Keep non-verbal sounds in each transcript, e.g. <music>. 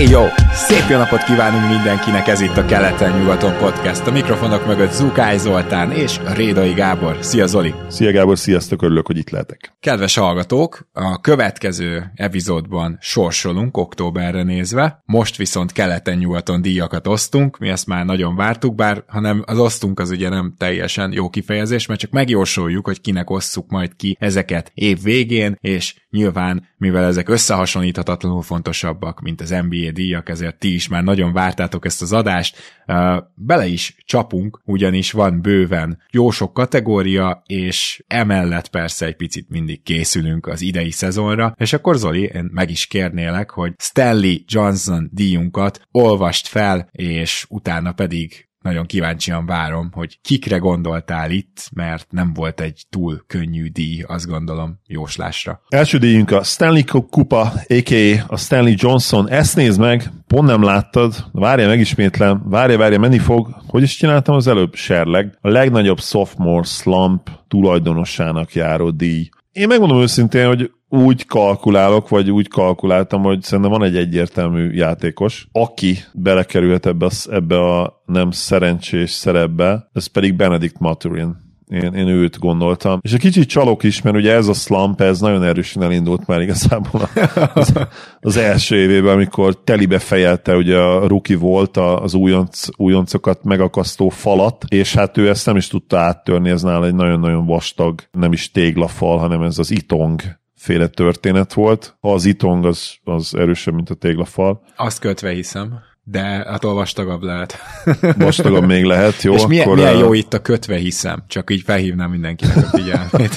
Hey jó! Szép jó napot kívánunk mindenkinek, ez itt a Keleten-nyugaton podcast. A mikrofonok mögött Zukály Zoltán és Rédai Gábor. Szia Zoli! Szia Gábor, sziasztok, örülök, hogy itt lehetek. Kedves hallgatók, a következő epizódban sorsolunk októberre nézve, most viszont keleten-nyugaton díjakat osztunk, mi ezt már nagyon vártuk, bár hanem az osztunk az ugye nem teljesen jó kifejezés, mert csak megjósoljuk, hogy kinek osszuk majd ki ezeket év végén, és nyilván, mivel ezek összehasonlíthatatlanul fontosabbak, mint az NBA díjak, ezért ti is már nagyon vártátok ezt az adást, bele is csapunk, ugyanis van bőven jó sok kategória, és emellett persze egy picit mindig készülünk az idei szezonra, és akkor Zoli, én meg is kérnélek, hogy Stanley Johnson díjunkat olvast fel, és utána pedig nagyon kíváncsian várom, hogy kikre gondoltál itt, mert nem volt egy túl könnyű díj, azt gondolom, jóslásra. Első díjunk a Stanley Kupa, a.k.a. a Stanley Johnson. Ezt nézd meg, pont nem láttad, várja, megismétlem, várja, várja, menni fog. Hogy is csináltam az előbb? Serleg. A legnagyobb sophomore slump tulajdonosának járó díj. Én megmondom őszintén, hogy úgy kalkulálok, vagy úgy kalkuláltam, hogy szerintem van egy egyértelmű játékos, aki belekerülhet ebbe a, ebbe a nem szerencsés szerepbe, ez pedig Benedict Maturin én, én őt gondoltam. És egy kicsit csalok is, mert ugye ez a slump, ez nagyon erősen elindult már igazából az, az első évében, amikor telibe fejelte, ugye a ruki volt az újonc, újoncokat megakasztó falat, és hát ő ezt nem is tudta áttörni, ez nála egy nagyon-nagyon vastag, nem is téglafal, hanem ez az itong féle történet volt. Ha az itong az, az erősebb, mint a téglafal. Azt kötve hiszem. De attól vastagabb lehet. <laughs> Vastagabb még lehet, jó? És milyen, akkor milyen jó itt a kötve hiszem, csak így felhívnám mindenkinek a figyelmét.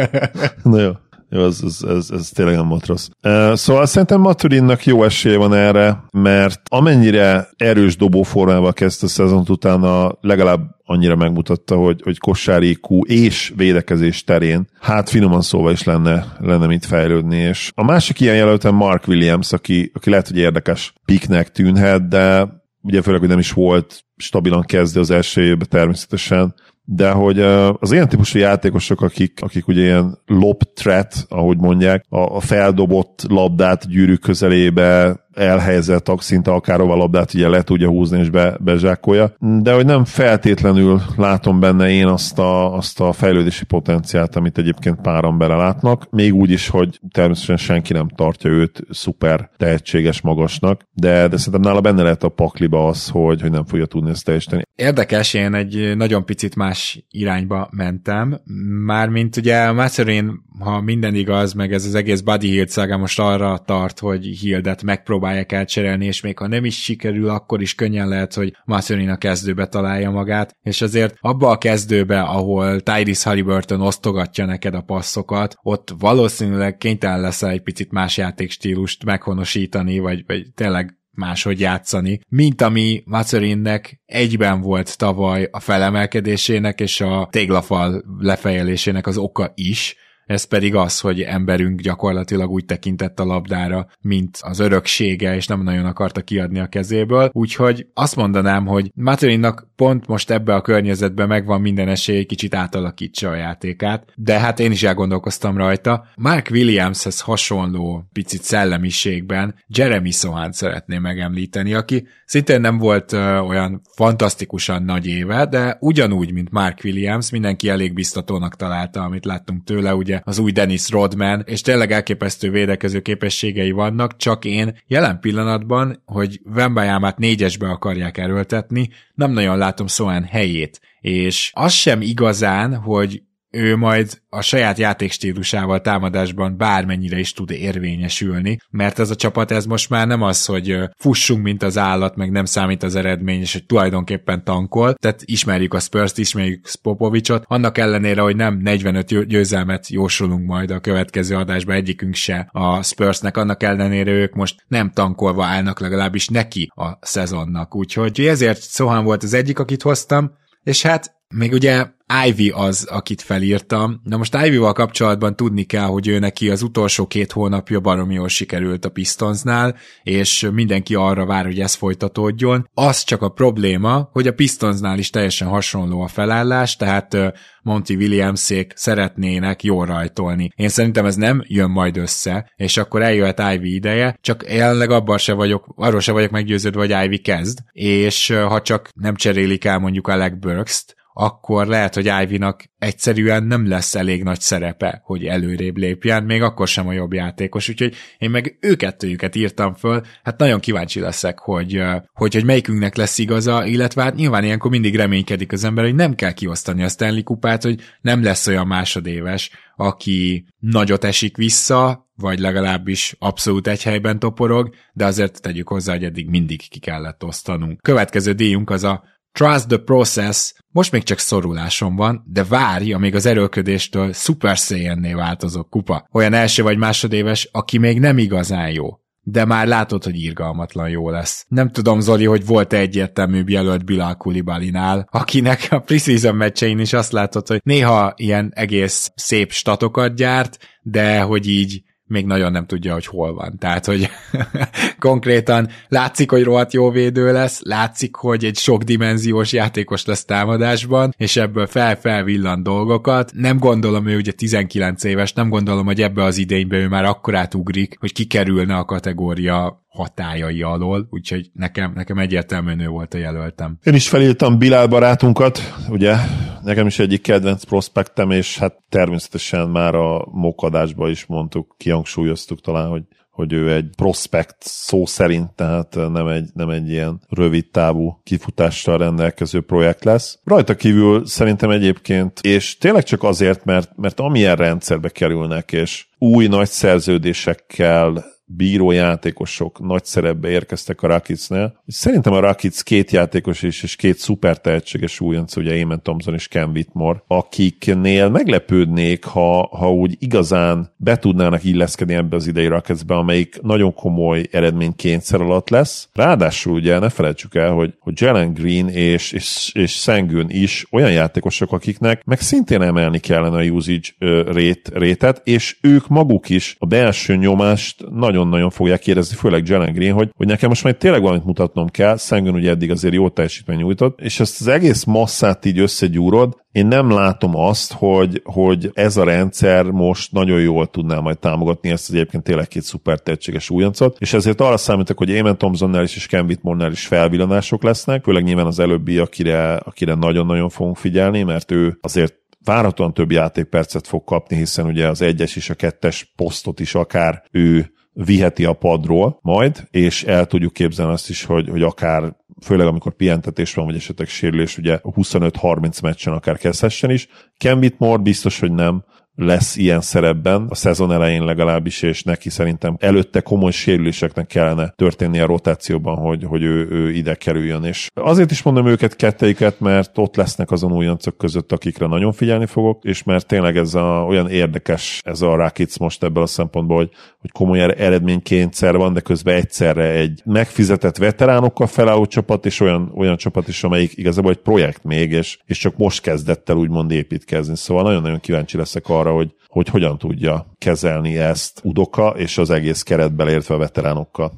<laughs> Na jó. Jó, ez, ez, ez, ez tényleg nem volt rossz. Szóval szerintem Maturinnak jó esélye van erre, mert amennyire erős dobóformával kezdte a szezont utána legalább annyira megmutatta, hogy, hogy kosárikú és védekezés terén, hát finoman szóval is lenne, lenne mit fejlődni. És a másik ilyen jelöltem Mark Williams, aki, aki lehet, hogy érdekes piknek tűnhet, de ugye főleg, hogy nem is volt stabilan kezdő az első évben természetesen, de hogy az ilyen típusú játékosok, akik, akik ugye ilyen lob threat, ahogy mondják, a, a feldobott labdát gyűrűk közelébe elhelyezett szinte akár a labdát ugye le tudja húzni és be, bezsákolja, de hogy nem feltétlenül látom benne én azt a, azt a fejlődési potenciált, amit egyébként páran belelátnak, még úgy is, hogy természetesen senki nem tartja őt szuper tehetséges magasnak, de, de szerintem nála benne lehet a pakliba az, hogy, hogy nem fogja tudni ezt teljesíteni. Érdekes, én egy nagyon picit más irányba mentem, mármint ugye Matherin, ha minden igaz, meg ez az egész Buddy Hield most arra tart, hogy Hildet megpróbál próbálják elcserélni, és még ha nem is sikerül, akkor is könnyen lehet, hogy Matherin a kezdőbe találja magát, és azért abba a kezdőbe, ahol Tyrese Halliburton osztogatja neked a passzokat, ott valószínűleg kénytelen lesz egy picit más játékstílust meghonosítani, vagy, vagy tényleg máshogy játszani, mint ami Mazerinnek egyben volt tavaly a felemelkedésének és a téglafal lefejelésének az oka is, ez pedig az, hogy emberünk gyakorlatilag úgy tekintett a labdára, mint az öröksége, és nem nagyon akarta kiadni a kezéből, úgyhogy azt mondanám, hogy Materinnak pont most ebbe a környezetbe megvan minden esély, kicsit átalakítsa a játékát, de hát én is elgondolkoztam rajta. Mark Williamshez hasonló picit szellemiségben Jeremy Sohan szeretném megemlíteni, aki szintén nem volt uh, olyan fantasztikusan nagy éve, de ugyanúgy, mint Mark Williams, mindenki elég biztatónak találta, amit láttunk tőle, ugye az új Dennis Rodman, és tényleg elképesztő védekező képességei vannak, csak én jelen pillanatban, hogy Vembayámát négyesbe akarják erőltetni, nem nagyon látom szóán helyét. És az sem igazán, hogy ő majd a saját játékstílusával támadásban bármennyire is tud érvényesülni, mert ez a csapat ez most már nem az, hogy fussunk, mint az állat, meg nem számít az eredmény, és hogy tulajdonképpen tankol, tehát ismerjük a Spurs-t, ismerjük Popovicsot, annak ellenére, hogy nem 45 győzelmet jósolunk majd a következő adásban egyikünk se a Spursnek, annak ellenére ők most nem tankolva állnak legalábbis neki a szezonnak, úgyhogy ezért Sohan volt az egyik, akit hoztam, és hát Még ugye Ivy az, akit felírtam. Na most Ivy-val kapcsolatban tudni kell, hogy ő neki az utolsó két hónapja baromi jól sikerült a Pistonsnál, és mindenki arra vár, hogy ez folytatódjon. Az csak a probléma, hogy a Pistonsnál is teljesen hasonló a felállás, tehát Monty Williamsék szeretnének jól rajtolni. Én szerintem ez nem jön majd össze, és akkor eljöhet Ivy ideje, csak jelenleg abban se vagyok, arról se vagyok meggyőződve, hogy Ivy kezd, és ha csak nem cserélik el mondjuk Alec Burks-t, akkor lehet, hogy Ivy-nak egyszerűen nem lesz elég nagy szerepe, hogy előrébb lépjen, még akkor sem a jobb játékos, úgyhogy én meg őkettőjüket írtam föl, hát nagyon kíváncsi leszek, hogy, hogy, hogy melyikünknek lesz igaza, illetve hát nyilván ilyenkor mindig reménykedik az ember, hogy nem kell kiosztani a Stanley kupát, hogy nem lesz olyan másodéves, aki nagyot esik vissza, vagy legalábbis abszolút egy helyben toporog, de azért tegyük hozzá, hogy eddig mindig ki kellett osztanunk. Következő díjunk az a Trust the process, most még csak szorulásom van, de várj, amíg az erőlködéstől Super Saiyan-nél változó kupa. Olyan első vagy másodéves, aki még nem igazán jó de már látod, hogy irgalmatlan jó lesz. Nem tudom, Zoli, hogy volt-e egyértelműbb jelölt Bilal Kulibalinál, akinek a preseason meccsein is azt látod, hogy néha ilyen egész szép statokat gyárt, de hogy így még nagyon nem tudja, hogy hol van. Tehát, hogy <laughs> konkrétan látszik, hogy rohadt jó védő lesz, látszik, hogy egy sokdimenziós játékos lesz támadásban, és ebből fel-fel villan dolgokat. Nem gondolom, ő ugye 19 éves, nem gondolom, hogy ebbe az idénybe ő már akkorát ugrik, hogy kikerülne a kategória hatájai alól, úgyhogy nekem, nekem egyértelműen ő volt a jelöltem. Én is felírtam Bilál barátunkat, ugye, nekem is egyik kedvenc prospektem, és hát természetesen már a mokadásban is mondtuk, kihangsúlyoztuk talán, hogy hogy ő egy prospekt szó szerint, tehát nem egy, nem egy ilyen rövid távú kifutással rendelkező projekt lesz. Rajta kívül szerintem egyébként, és tényleg csak azért, mert, mert amilyen rendszerbe kerülnek, és új nagy szerződésekkel bíró játékosok nagy szerepbe érkeztek a Rakicnél. Szerintem a Rakic két játékos is, és két szuper tehetséges újonc, ugye Eamon Thompson és Ken Whitmore, akiknél meglepődnék, ha, ha úgy igazán be tudnának illeszkedni ebbe az idei Rakicbe, amelyik nagyon komoly eredménykényszer alatt lesz. Ráadásul ugye ne felejtsük el, hogy, hogy Jalen Green és, és, és Sengun is olyan játékosok, akiknek meg szintén emelni kellene a usage rét, rétet, és ők maguk is a belső nyomást nagyon nagyon-nagyon fogják érezni, főleg Jalen Green, hogy, hogy nekem most már tényleg valamit mutatnom kell, Szengen ugye eddig azért jó teljesítmény nyújtott, és ezt az egész masszát így összegyúrod, én nem látom azt, hogy, hogy ez a rendszer most nagyon jól tudná majd támogatni ezt az egyébként tényleg két szuper tehetséges újoncot, és ezért arra számítok, hogy Eamon Thompsonnál is és Ken Whitmore-nál is felvillanások lesznek, főleg nyilván az előbbi, akire, akire nagyon-nagyon fogunk figyelni, mert ő azért várhatóan több játékpercet fog kapni, hiszen ugye az egyes és a kettes posztot is akár ő viheti a padról majd, és el tudjuk képzelni azt is, hogy, hogy akár főleg amikor pihentetés van, vagy esetleg sérülés, ugye 25-30 meccsen akár kezdhessen is. Ken Whitmore biztos, hogy nem, lesz ilyen szerepben a szezon elején legalábbis, és neki szerintem előtte komoly sérüléseknek kellene történni a rotációban, hogy, hogy ő, ő ide kerüljön. És azért is mondom őket ketteiket, mert ott lesznek azon újoncok között, akikre nagyon figyelni fogok, és mert tényleg ez a, olyan érdekes ez a Rakic most ebből a szempontból, hogy, hogy komoly eredménykényszer van, de közben egyszerre egy megfizetett veteránokkal felálló csapat, és olyan, olyan csapat is, amelyik igazából egy projekt még, és, és csak most kezdett el úgymond építkezni. Szóval nagyon-nagyon kíváncsi leszek arra, arra, hogy, hogy hogyan tudja kezelni ezt Udoka és az egész keretbe értve a veteránokkal.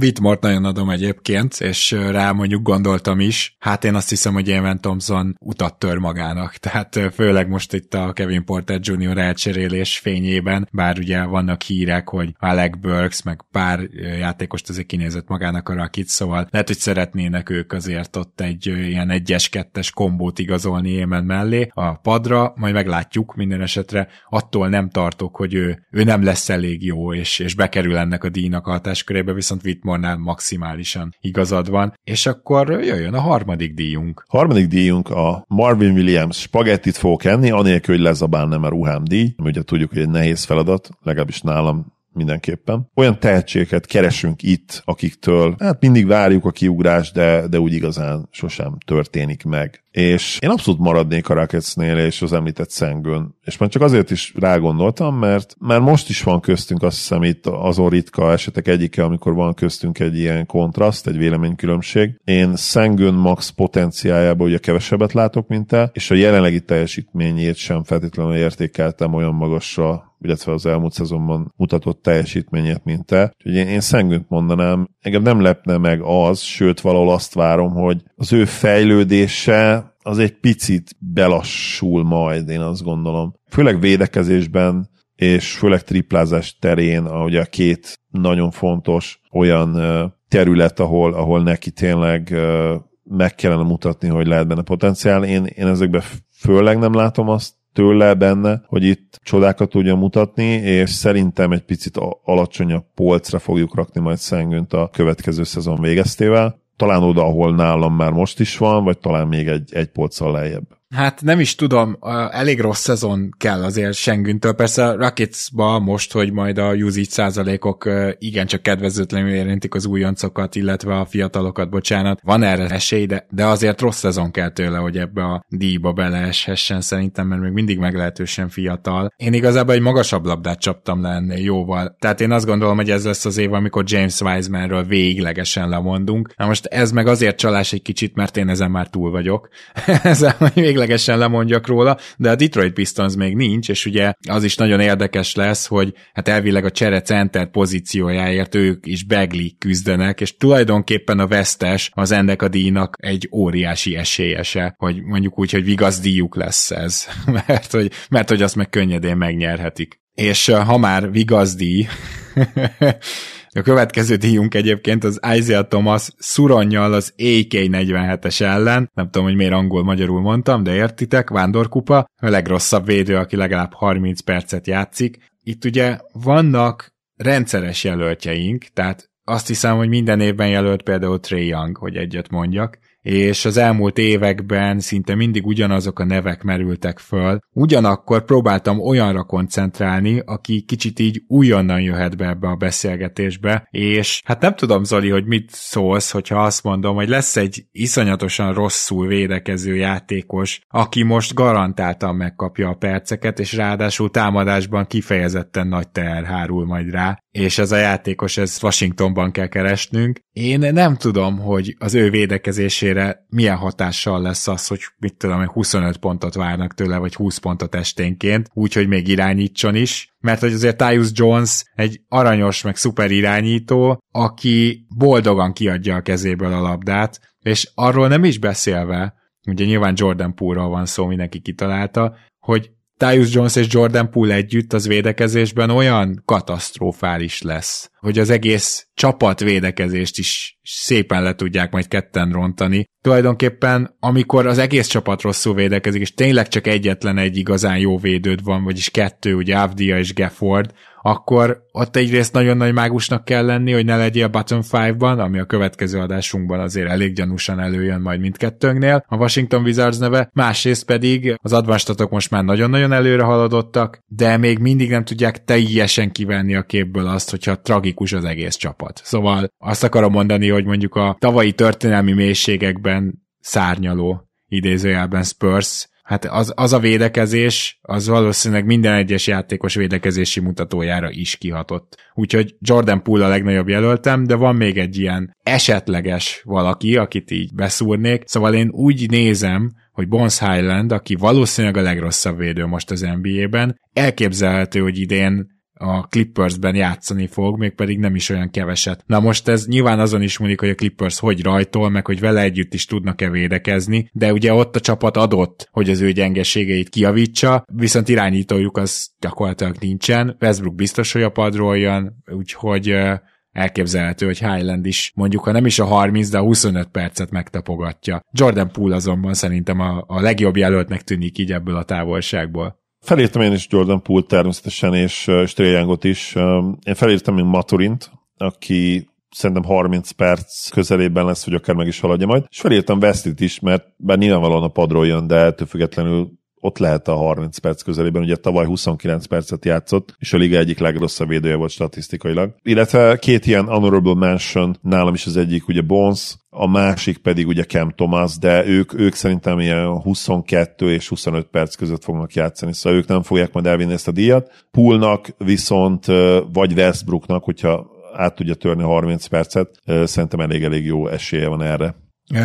Whitmore nagyon adom egyébként, és rá mondjuk gondoltam is. Hát én azt hiszem, hogy Evan Thompson utat tör magának, <laughs> tehát főleg most itt a Kevin Porter Jr. elcserélés fényében, bár ugye vannak hírek, hogy Alec Burks, meg pár játékost azért kinézett magának a Rakit, szóval lehet, hogy szeretnének ők azért ott egy ilyen egyes-kettes kombót igazolni Eman mellé a padra, majd meglátjuk minden esetre. Attól nem tartok, hogy ő, ő nem lesz elég jó, és, és bekerül ennek a díjnak a hatáskörébe, viszont Whitmore-nál maximálisan igazad van. És akkor jöjjön a harmadik díjunk. Harmadik díjunk a Marvin Williams spagettit fogok enni, anélkül, hogy lezabálnám a ruhám díj, ami ugye tudjuk, hogy egy nehéz feladat, legalábbis nálam mindenképpen. Olyan tehetségeket keresünk itt, akiktől hát mindig várjuk a kiugrást, de, de úgy igazán sosem történik meg. És én abszolút maradnék a Rocketsnél és az említett Szengőn. És már csak azért is rágondoltam, mert már most is van köztünk azt hiszem itt azon ritka esetek egyike, amikor van köztünk egy ilyen kontraszt, egy véleménykülönbség. Én Szengőn max potenciájából ugye kevesebbet látok, mint te, és a jelenlegi teljesítményét sem feltétlenül értékeltem olyan magasra, illetve az elmúlt szezonban mutatott teljesítményét, mint te. Úgyhogy én, én Szengőnt mondanám, engem nem lepne meg az, sőt valahol azt várom, hogy az ő fejlődése az egy picit belassul majd, én azt gondolom. Főleg védekezésben, és főleg triplázás terén, ahogy a két nagyon fontos olyan terület, ahol, ahol neki tényleg meg kellene mutatni, hogy lehet benne potenciál. Én, én ezekben főleg nem látom azt tőle benne, hogy itt csodákat tudja mutatni, és szerintem egy picit alacsonyabb polcra fogjuk rakni majd Szengőnt a következő szezon végeztével. Talán oda, ahol nálam már most is van, vagy talán még egy, egy polccal lejjebb. Hát nem is tudom, elég rossz szezon kell azért Sengüntől. Persze Rocketsba most, hogy majd a usage százalékok igencsak kedvezőtlenül érintik az újoncokat, illetve a fiatalokat, bocsánat. Van erre esély, de, de azért rossz szezon kell tőle, hogy ebbe a díjba beleeshessen szerintem, mert még mindig meglehetősen fiatal. Én igazából egy magasabb labdát csaptam le ennél jóval. Tehát én azt gondolom, hogy ez lesz az év, amikor James Wisemanről véglegesen lemondunk. Na most ez meg azért csalás egy kicsit, mert én ezen már túl vagyok. <laughs> ezen, hogy végleg ténylegesen lemondjak róla, de a Detroit Pistons még nincs, és ugye az is nagyon érdekes lesz, hogy hát elvileg a csere center pozíciójáért ők is Bagley küzdenek, és tulajdonképpen a vesztes az ennek a díjnak egy óriási esélyese, hogy mondjuk úgy, hogy vigasz díjuk lesz ez, <laughs> mert hogy, mert hogy azt meg könnyedén megnyerhetik. És ha már vigazdi, <laughs> a következő díjunk egyébként az Isaiah Thomas szuronnyal az AK-47-es ellen, nem tudom, hogy miért angol-magyarul mondtam, de értitek, vándorkupa, a legrosszabb védő, aki legalább 30 percet játszik. Itt ugye vannak rendszeres jelöltjeink, tehát azt hiszem, hogy minden évben jelölt például Trey Young, hogy egyet mondjak, és az elmúlt években szinte mindig ugyanazok a nevek merültek föl. Ugyanakkor próbáltam olyanra koncentrálni, aki kicsit így újonnan jöhet be ebbe a beszélgetésbe, és hát nem tudom, Zoli, hogy mit szólsz, hogyha azt mondom, hogy lesz egy iszonyatosan rosszul védekező játékos, aki most garantáltan megkapja a perceket, és ráadásul támadásban kifejezetten nagy teher hárul majd rá, és ez a játékos, ez Washingtonban kell keresnünk. Én nem tudom, hogy az ő védekezésére milyen hatással lesz az, hogy mit tudom, hogy 25 pontot várnak tőle, vagy 20 pontot esténként, úgyhogy még irányítson is, mert hogy azért Tyus Jones egy aranyos, meg szuper irányító, aki boldogan kiadja a kezéből a labdát, és arról nem is beszélve, ugye nyilván Jordan Poole-ról van szó, mindenki kitalálta, hogy Tyus Jones és Jordan Poole együtt az védekezésben olyan katasztrofális lesz, hogy az egész csapat védekezést is szépen le tudják majd ketten rontani. Tulajdonképpen, amikor az egész csapat rosszul védekezik, és tényleg csak egyetlen egy igazán jó védőd van, vagyis kettő, ugye Avdia és Gafford, akkor ott egyrészt nagyon nagy mágusnak kell lenni, hogy ne legyél bottom 5-ban, ami a következő adásunkban azért elég gyanúsan előjön majd mindkettőnknél, a Washington Wizards neve, másrészt pedig az advanstatok most már nagyon-nagyon előre haladottak, de még mindig nem tudják teljesen kivenni a képből azt, hogyha tragikus az egész csapat. Szóval azt akarom mondani, hogy mondjuk a tavalyi történelmi mélységekben szárnyaló idézőjelben Spurs hát az, az a védekezés, az valószínűleg minden egyes játékos védekezési mutatójára is kihatott. Úgyhogy Jordan Poole a legnagyobb jelöltem, de van még egy ilyen esetleges valaki, akit így beszúrnék, szóval én úgy nézem, hogy Bones Highland, aki valószínűleg a legrosszabb védő most az NBA-ben, elképzelhető, hogy idén a Clippersben játszani fog, mégpedig nem is olyan keveset. Na most ez nyilván azon is múlik, hogy a Clippers hogy rajtol, meg hogy vele együtt is tudnak-e védekezni, de ugye ott a csapat adott, hogy az ő gyengeségeit kiavítsa, viszont irányítójuk az gyakorlatilag nincsen. Westbrook biztos, hogy a padról jön, úgyhogy elképzelhető, hogy Highland is mondjuk, ha nem is a 30, de a 25 percet megtapogatja. Jordan Poole azonban szerintem a, a legjobb jelöltnek tűnik így ebből a távolságból. Felírtam én is Jordan Poole természetesen, és, és Trae is. Én felírtam még Maturint, aki szerintem 30 perc közelében lesz, hogy akár meg is haladja majd. És felírtam Westit is, mert bár nyilvánvalóan a padról jön, de ettől függetlenül ott lehet a 30 perc közelében, ugye tavaly 29 percet játszott, és a liga egyik legrosszabb védője volt statisztikailag. Illetve két ilyen honorable mention, nálam is az egyik ugye Bones, a másik pedig ugye Cam Thomas, de ők, ők szerintem ilyen 22 és 25 perc között fognak játszani, szóval ők nem fogják majd elvinni ezt a díjat. Poolnak viszont, vagy Westbrooknak, hogyha át tudja törni 30 percet, szerintem elég-elég jó esélye van erre.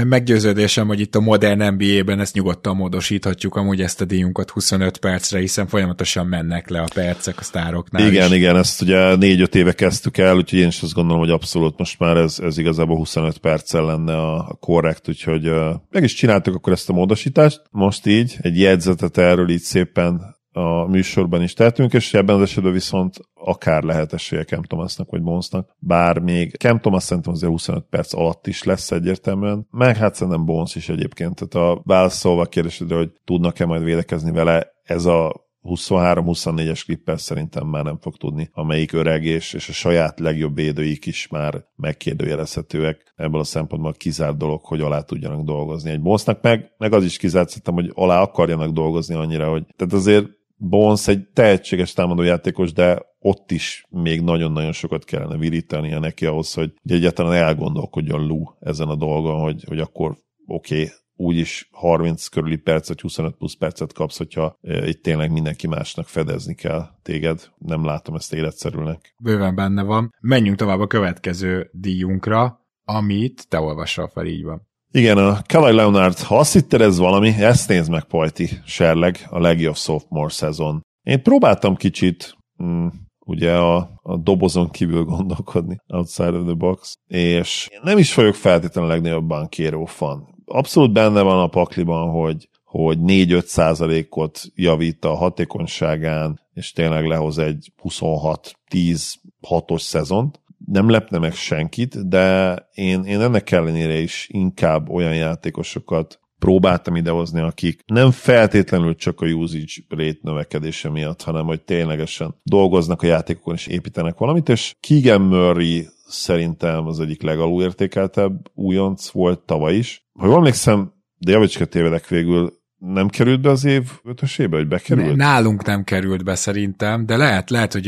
Meggyőződésem, hogy itt a modern NBA-ben ezt nyugodtan módosíthatjuk, amúgy ezt a díjunkat 25 percre, hiszen folyamatosan mennek le a percek a sztároknál Igen, is. igen, ezt ugye 4-5 éve kezdtük el, úgyhogy én is azt gondolom, hogy abszolút most már ez, ez igazából 25 perccel lenne a korrekt, úgyhogy uh, meg is csináltuk akkor ezt a módosítást. Most így, egy jegyzetet erről így szépen a műsorban is tehetünk, és ebben az esetben viszont akár lehet esélye Cam Thomasnak vagy Bonesnak, bár még Cam Thomas szerintem azért 25 perc alatt is lesz egyértelműen, meg hát szerintem Bones is egyébként, tehát a válaszolva a kérdésedre, hogy tudnak-e majd védekezni vele, ez a 23-24-es klippel szerintem már nem fog tudni, amelyik öreg és, és a saját legjobb védőik is már megkérdőjelezhetőek. Ebből a szempontból kizárt dolog, hogy alá tudjanak dolgozni egy Bonsznak, meg, meg az is kizárt szerintem, hogy alá akarjanak dolgozni annyira, hogy tehát azért Bones egy tehetséges támadójátékos, de ott is még nagyon-nagyon sokat kellene virítania neki ahhoz, hogy egyáltalán elgondolkodjon Lou ezen a dolgon, hogy, hogy akkor oké, okay, úgyis 30 körüli perc, vagy 25 plusz percet kapsz, hogyha itt tényleg mindenki másnak fedezni kell téged. Nem látom ezt életszerűnek. Bőven benne van. Menjünk tovább a következő díjunkra, amit te olvassal fel, így van. Igen, a Kawhi Leonard, ha azt hitted ez valami, ezt nézd meg, Pajti, serleg, a legjobb sophomore szezon. Én próbáltam kicsit, mm, ugye a, a dobozon kívül gondolkodni, outside of the box, és nem is vagyok feltétlenül a legnagyobb bankéró fan. Abszolút benne van a pakliban, hogy hogy 4-5 százalékot javít a hatékonyságán, és tényleg lehoz egy 26-10-6-os szezont, nem lepne meg senkit, de én, én ennek ellenére is inkább olyan játékosokat próbáltam idehozni, akik nem feltétlenül csak a usage rate növekedése miatt, hanem hogy ténylegesen dolgoznak a játékokon és építenek valamit, és Keegan Murray szerintem az egyik legalulértékeltebb újonc volt tavaly is. Ha jól emlékszem, de javicska tévedek végül, nem került be az év ötösébe, hogy bekerült? Nálunk nem került be szerintem, de lehet, lehet, hogy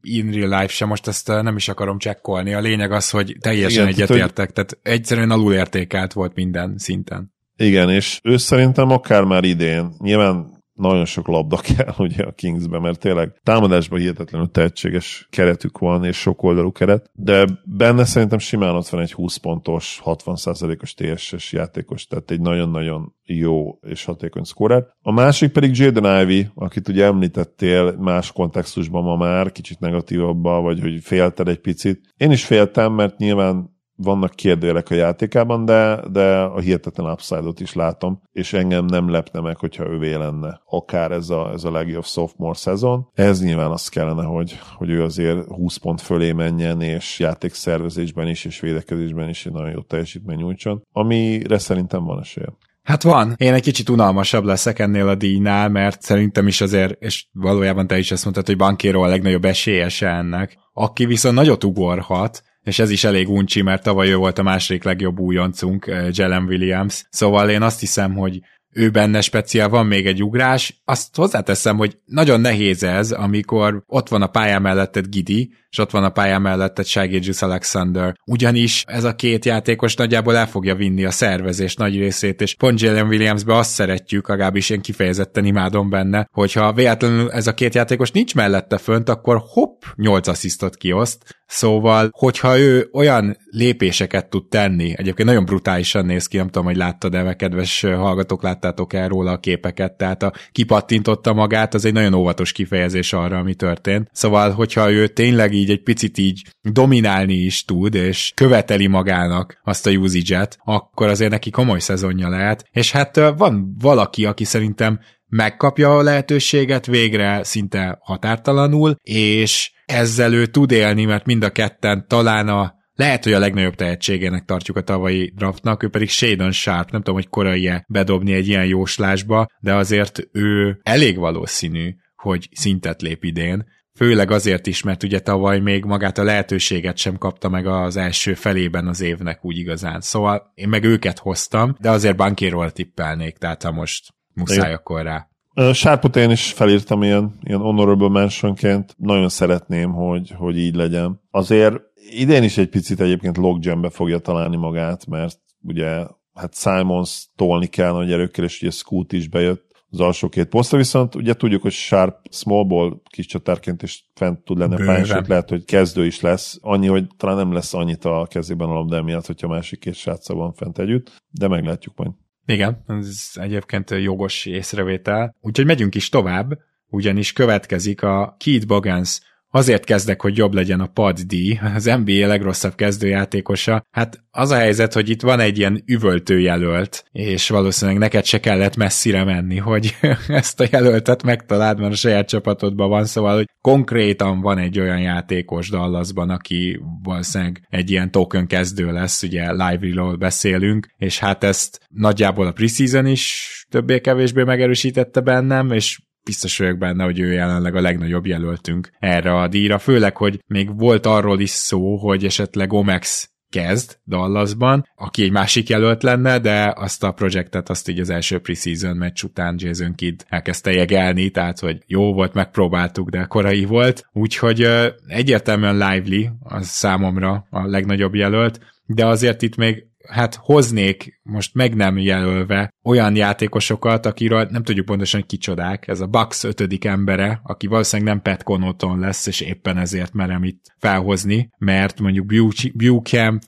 in real life sem, most ezt nem is akarom csekkolni. A lényeg az, hogy teljesen egyetértek, tehát, egyszerűen alulértékelt volt minden szinten. Igen, és ő szerintem akár már idén, nyilván nagyon sok labda kell <laughs> ugye a Kingsbe, mert tényleg támadásban hihetetlenül tehetséges keretük van, és sok oldalú keret, de benne szerintem simán ott van egy 20 pontos, 60%-os TSS játékos, tehát egy nagyon-nagyon jó és hatékony scorer. A másik pedig Jaden Ivey, akit ugye említettél más kontextusban ma már, kicsit negatívabban, vagy hogy félted egy picit. Én is féltem, mert nyilván vannak kérdőjelek a játékában, de, de a hihetetlen upside is látom, és engem nem lepne meg, hogyha ővé lenne akár ez a, ez a legjobb sophomore szezon. Ez nyilván az kellene, hogy, hogy ő azért 20 pont fölé menjen, és játékszervezésben is, és védekezésben is egy nagyon jó teljesítmény nyújtson, amire szerintem van esélye. Hát van. Én egy kicsit unalmasabb leszek ennél a díjnál, mert szerintem is azért, és valójában te is ezt mondtad, hogy Bankéró a legnagyobb esélyese ennek, aki viszont nagyot ugorhat, és ez is elég uncsi, mert tavaly ő volt a második legjobb újoncunk, eh, Jelen Williams. Szóval én azt hiszem, hogy ő benne speciál, van még egy ugrás. Azt hozzáteszem, hogy nagyon nehéz ez, amikor ott van a pályán melletted Gidi, és ott van a pályán melletted Shaggy Alexander. Ugyanis ez a két játékos nagyjából el fogja vinni a szervezés nagy részét, és pont Jalen Williamsbe azt szeretjük, legalábbis én kifejezetten imádom benne, hogyha véletlenül ez a két játékos nincs mellette fönt, akkor hopp, 8 asszisztot kioszt. Szóval, hogyha ő olyan lépéseket tud tenni, egyébként nagyon brutálisan néz ki, nem tudom, hogy láttad-e, kedves hallgatók, láttátok el róla a képeket, tehát a kipattintotta magát, az egy nagyon óvatos kifejezés arra, ami történt. Szóval, hogyha ő tényleg így egy picit így dominálni is tud, és követeli magának azt a usage akkor azért neki komoly szezonja lehet. És hát van valaki, aki szerintem megkapja a lehetőséget végre szinte határtalanul, és ezzel ő tud élni, mert mind a ketten talán a lehet, hogy a legnagyobb tehetségének tartjuk a tavalyi draftnak, ő pedig Shadon Sharp, nem tudom, hogy korai -e bedobni egy ilyen jóslásba, de azért ő elég valószínű, hogy szintet lép idén, Főleg azért is, mert ugye tavaly még magát a lehetőséget sem kapta meg az első felében az évnek úgy igazán. Szóval én meg őket hoztam, de azért bankéról tippelnék, tehát ha most muszáj, akkor rá. Sárpot én is felírtam ilyen, ilyen honorable mentionként. Nagyon szeretném, hogy, hogy így legyen. Azért idén is egy picit egyébként logjambe fogja találni magát, mert ugye hát Simons tolni kell nagy erőkkel, és ugye Scoot is bejött az alsó két posztra, viszont ugye tudjuk, hogy Sharp smallból kis csatárként is fent tud lenni a pályán, sőt lehet, hogy kezdő is lesz. Annyi, hogy talán nem lesz annyit a kezében a labda miatt, hogyha másik két srácsa van fent együtt, de meglátjuk majd. Igen, ez egyébként jogos észrevétel. Úgyhogy megyünk is tovább, ugyanis következik a Keith Bogans Azért kezdek, hogy jobb legyen a pad D, az NBA legrosszabb kezdőjátékosa. Hát az a helyzet, hogy itt van egy ilyen üvöltő jelölt, és valószínűleg neked se kellett messzire menni, hogy <laughs> ezt a jelöltet megtaláld, mert a saját csapatodban van, szóval, hogy konkrétan van egy olyan játékos Dallasban, aki valószínűleg egy ilyen token kezdő lesz, ugye lively beszélünk, és hát ezt nagyjából a preseason is többé-kevésbé megerősítette bennem, és biztos vagyok benne, hogy ő jelenleg a legnagyobb jelöltünk erre a díjra, főleg, hogy még volt arról is szó, hogy esetleg Omex kezd Dallasban, aki egy másik jelölt lenne, de azt a projektet azt így az első preseason meccs után Jason Kidd elkezdte jegelni, tehát hogy jó volt, megpróbáltuk, de korai volt, úgyhogy egyértelműen Lively az számomra a legnagyobb jelölt, de azért itt még hát hoznék most meg nem jelölve olyan játékosokat, akiről nem tudjuk pontosan, kicsodák. Ez a Bucks ötödik embere, aki valószínűleg nem Pat Connaughton lesz, és éppen ezért merem itt felhozni, mert mondjuk Buchamp,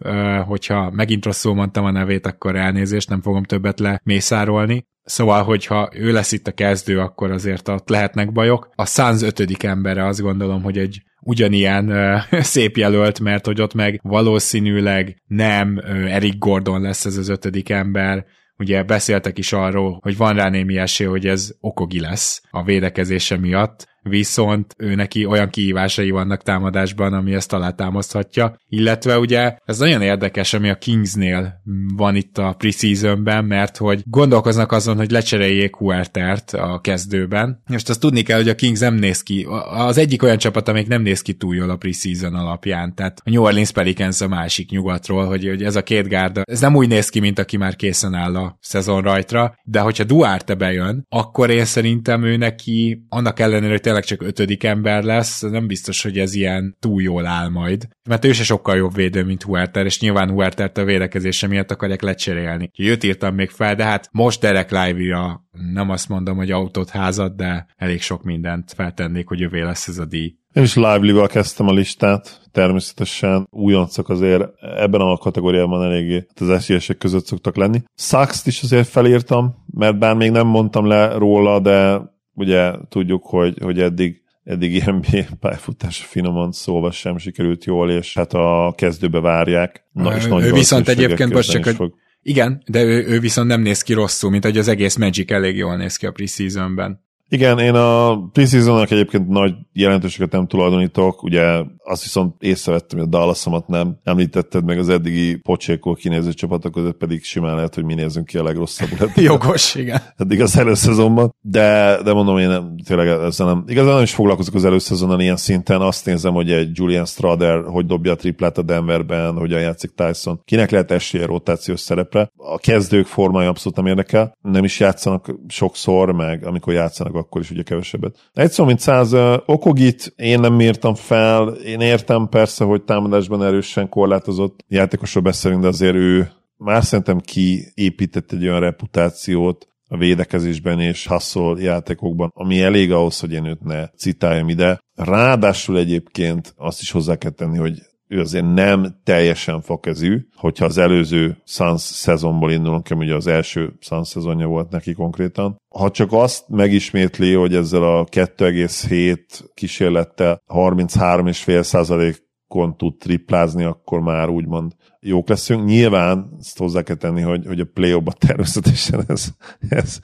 hogyha megint rosszul mondtam a nevét, akkor elnézést, nem fogom többet lemészárolni. Szóval, hogyha ő lesz itt a kezdő, akkor azért ott lehetnek bajok. A Suns ötödik embere azt gondolom, hogy egy ugyanilyen uh, <laughs> szép jelölt, mert hogy ott meg valószínűleg nem uh, Eric Gordon lesz ez az ötödik ember, ugye beszéltek is arról, hogy van rá némi esély, hogy ez Okogi lesz a védekezése miatt, viszont ő neki olyan kihívásai vannak támadásban, ami ezt alátámaszthatja. Illetve ugye ez nagyon érdekes, ami a Kingsnél van itt a preseasonben, mert hogy gondolkoznak azon, hogy lecseréljék Huertert a kezdőben. Most azt tudni kell, hogy a Kings nem néz ki, az egyik olyan csapat, amelyik nem néz ki túl jól a preseason alapján, tehát a New Orleans Pelicans a másik nyugatról, hogy, hogy ez a két gárda, ez nem úgy néz ki, mint aki már készen áll a szezon rajtra, de hogyha Duarte bejön, akkor én szerintem ő neki, annak ellenére, hogy tényleg csak ötödik ember lesz, nem biztos, hogy ez ilyen túl jól áll majd. Mert ő se sokkal jobb védő, mint Huerter, és nyilván Huertert a védekezése miatt akarják lecserélni. Őt írtam még fel, de hát most Derek Lively-ra nem azt mondom, hogy autót házat, de elég sok mindent feltennék, hogy jövő lesz ez a díj. Én is Lively-val kezdtem a listát, természetesen újoncok azért ebben a kategóriában eléggé hát az esélyesek között szoktak lenni. Saxt is azért felírtam, mert bár még nem mondtam le róla, de ugye tudjuk, hogy, hogy eddig eddig NBA <laughs> pályafutása finoman szóval sem sikerült jól, és hát a kezdőbe várják. Na, és ő viszont egyébként most csak, hogy fog. igen, de ő, ő viszont nem néz ki rosszul, mint hogy az egész Magic elég jól néz ki a preseasonben. Igen, én a preseasonnak egyébként nagy jelentőséget nem tulajdonítok, ugye azt viszont észrevettem, hogy a Dallasomat nem említetted meg az eddigi pocsékol kinéző csapatok között, pedig simán lehet, hogy mi nézzünk ki a legrosszabbul. <laughs> Jogos, igen. Eddig az előszezonban, de, de mondom, én nem, tényleg ezzel nem, igazán nem is foglalkozok az előszezonon ilyen szinten, azt nézem, hogy egy Julian Strader, hogy dobja a triplát a Denverben, hogyan játszik Tyson, kinek lehet esélye rotációs szerepre. A kezdők formája abszolút nem érdekel, nem is játszanak sokszor, meg amikor játszanak, akkor is ugye kevesebbet. Egy szó, mint száz Okogit én nem írtam fel, én értem persze, hogy támadásban erősen korlátozott játékosról beszélünk, de azért ő már szerintem kiépített egy olyan reputációt, a védekezésben és hustle játékokban, ami elég ahhoz, hogy én őt ne citáljam ide. Ráadásul egyébként azt is hozzá kell tenni, hogy ő azért nem teljesen fakezű, hogyha az előző Suns szezonból indulunk, ami ugye az első Suns szezonja volt neki konkrétan. Ha csak azt megismétli, hogy ezzel a 2,7 kísérlettel 33,5% kon tud triplázni, akkor már úgymond jók leszünk. Nyilván ezt hozzá kell tenni, hogy, hogy a play természetesen ez, ez,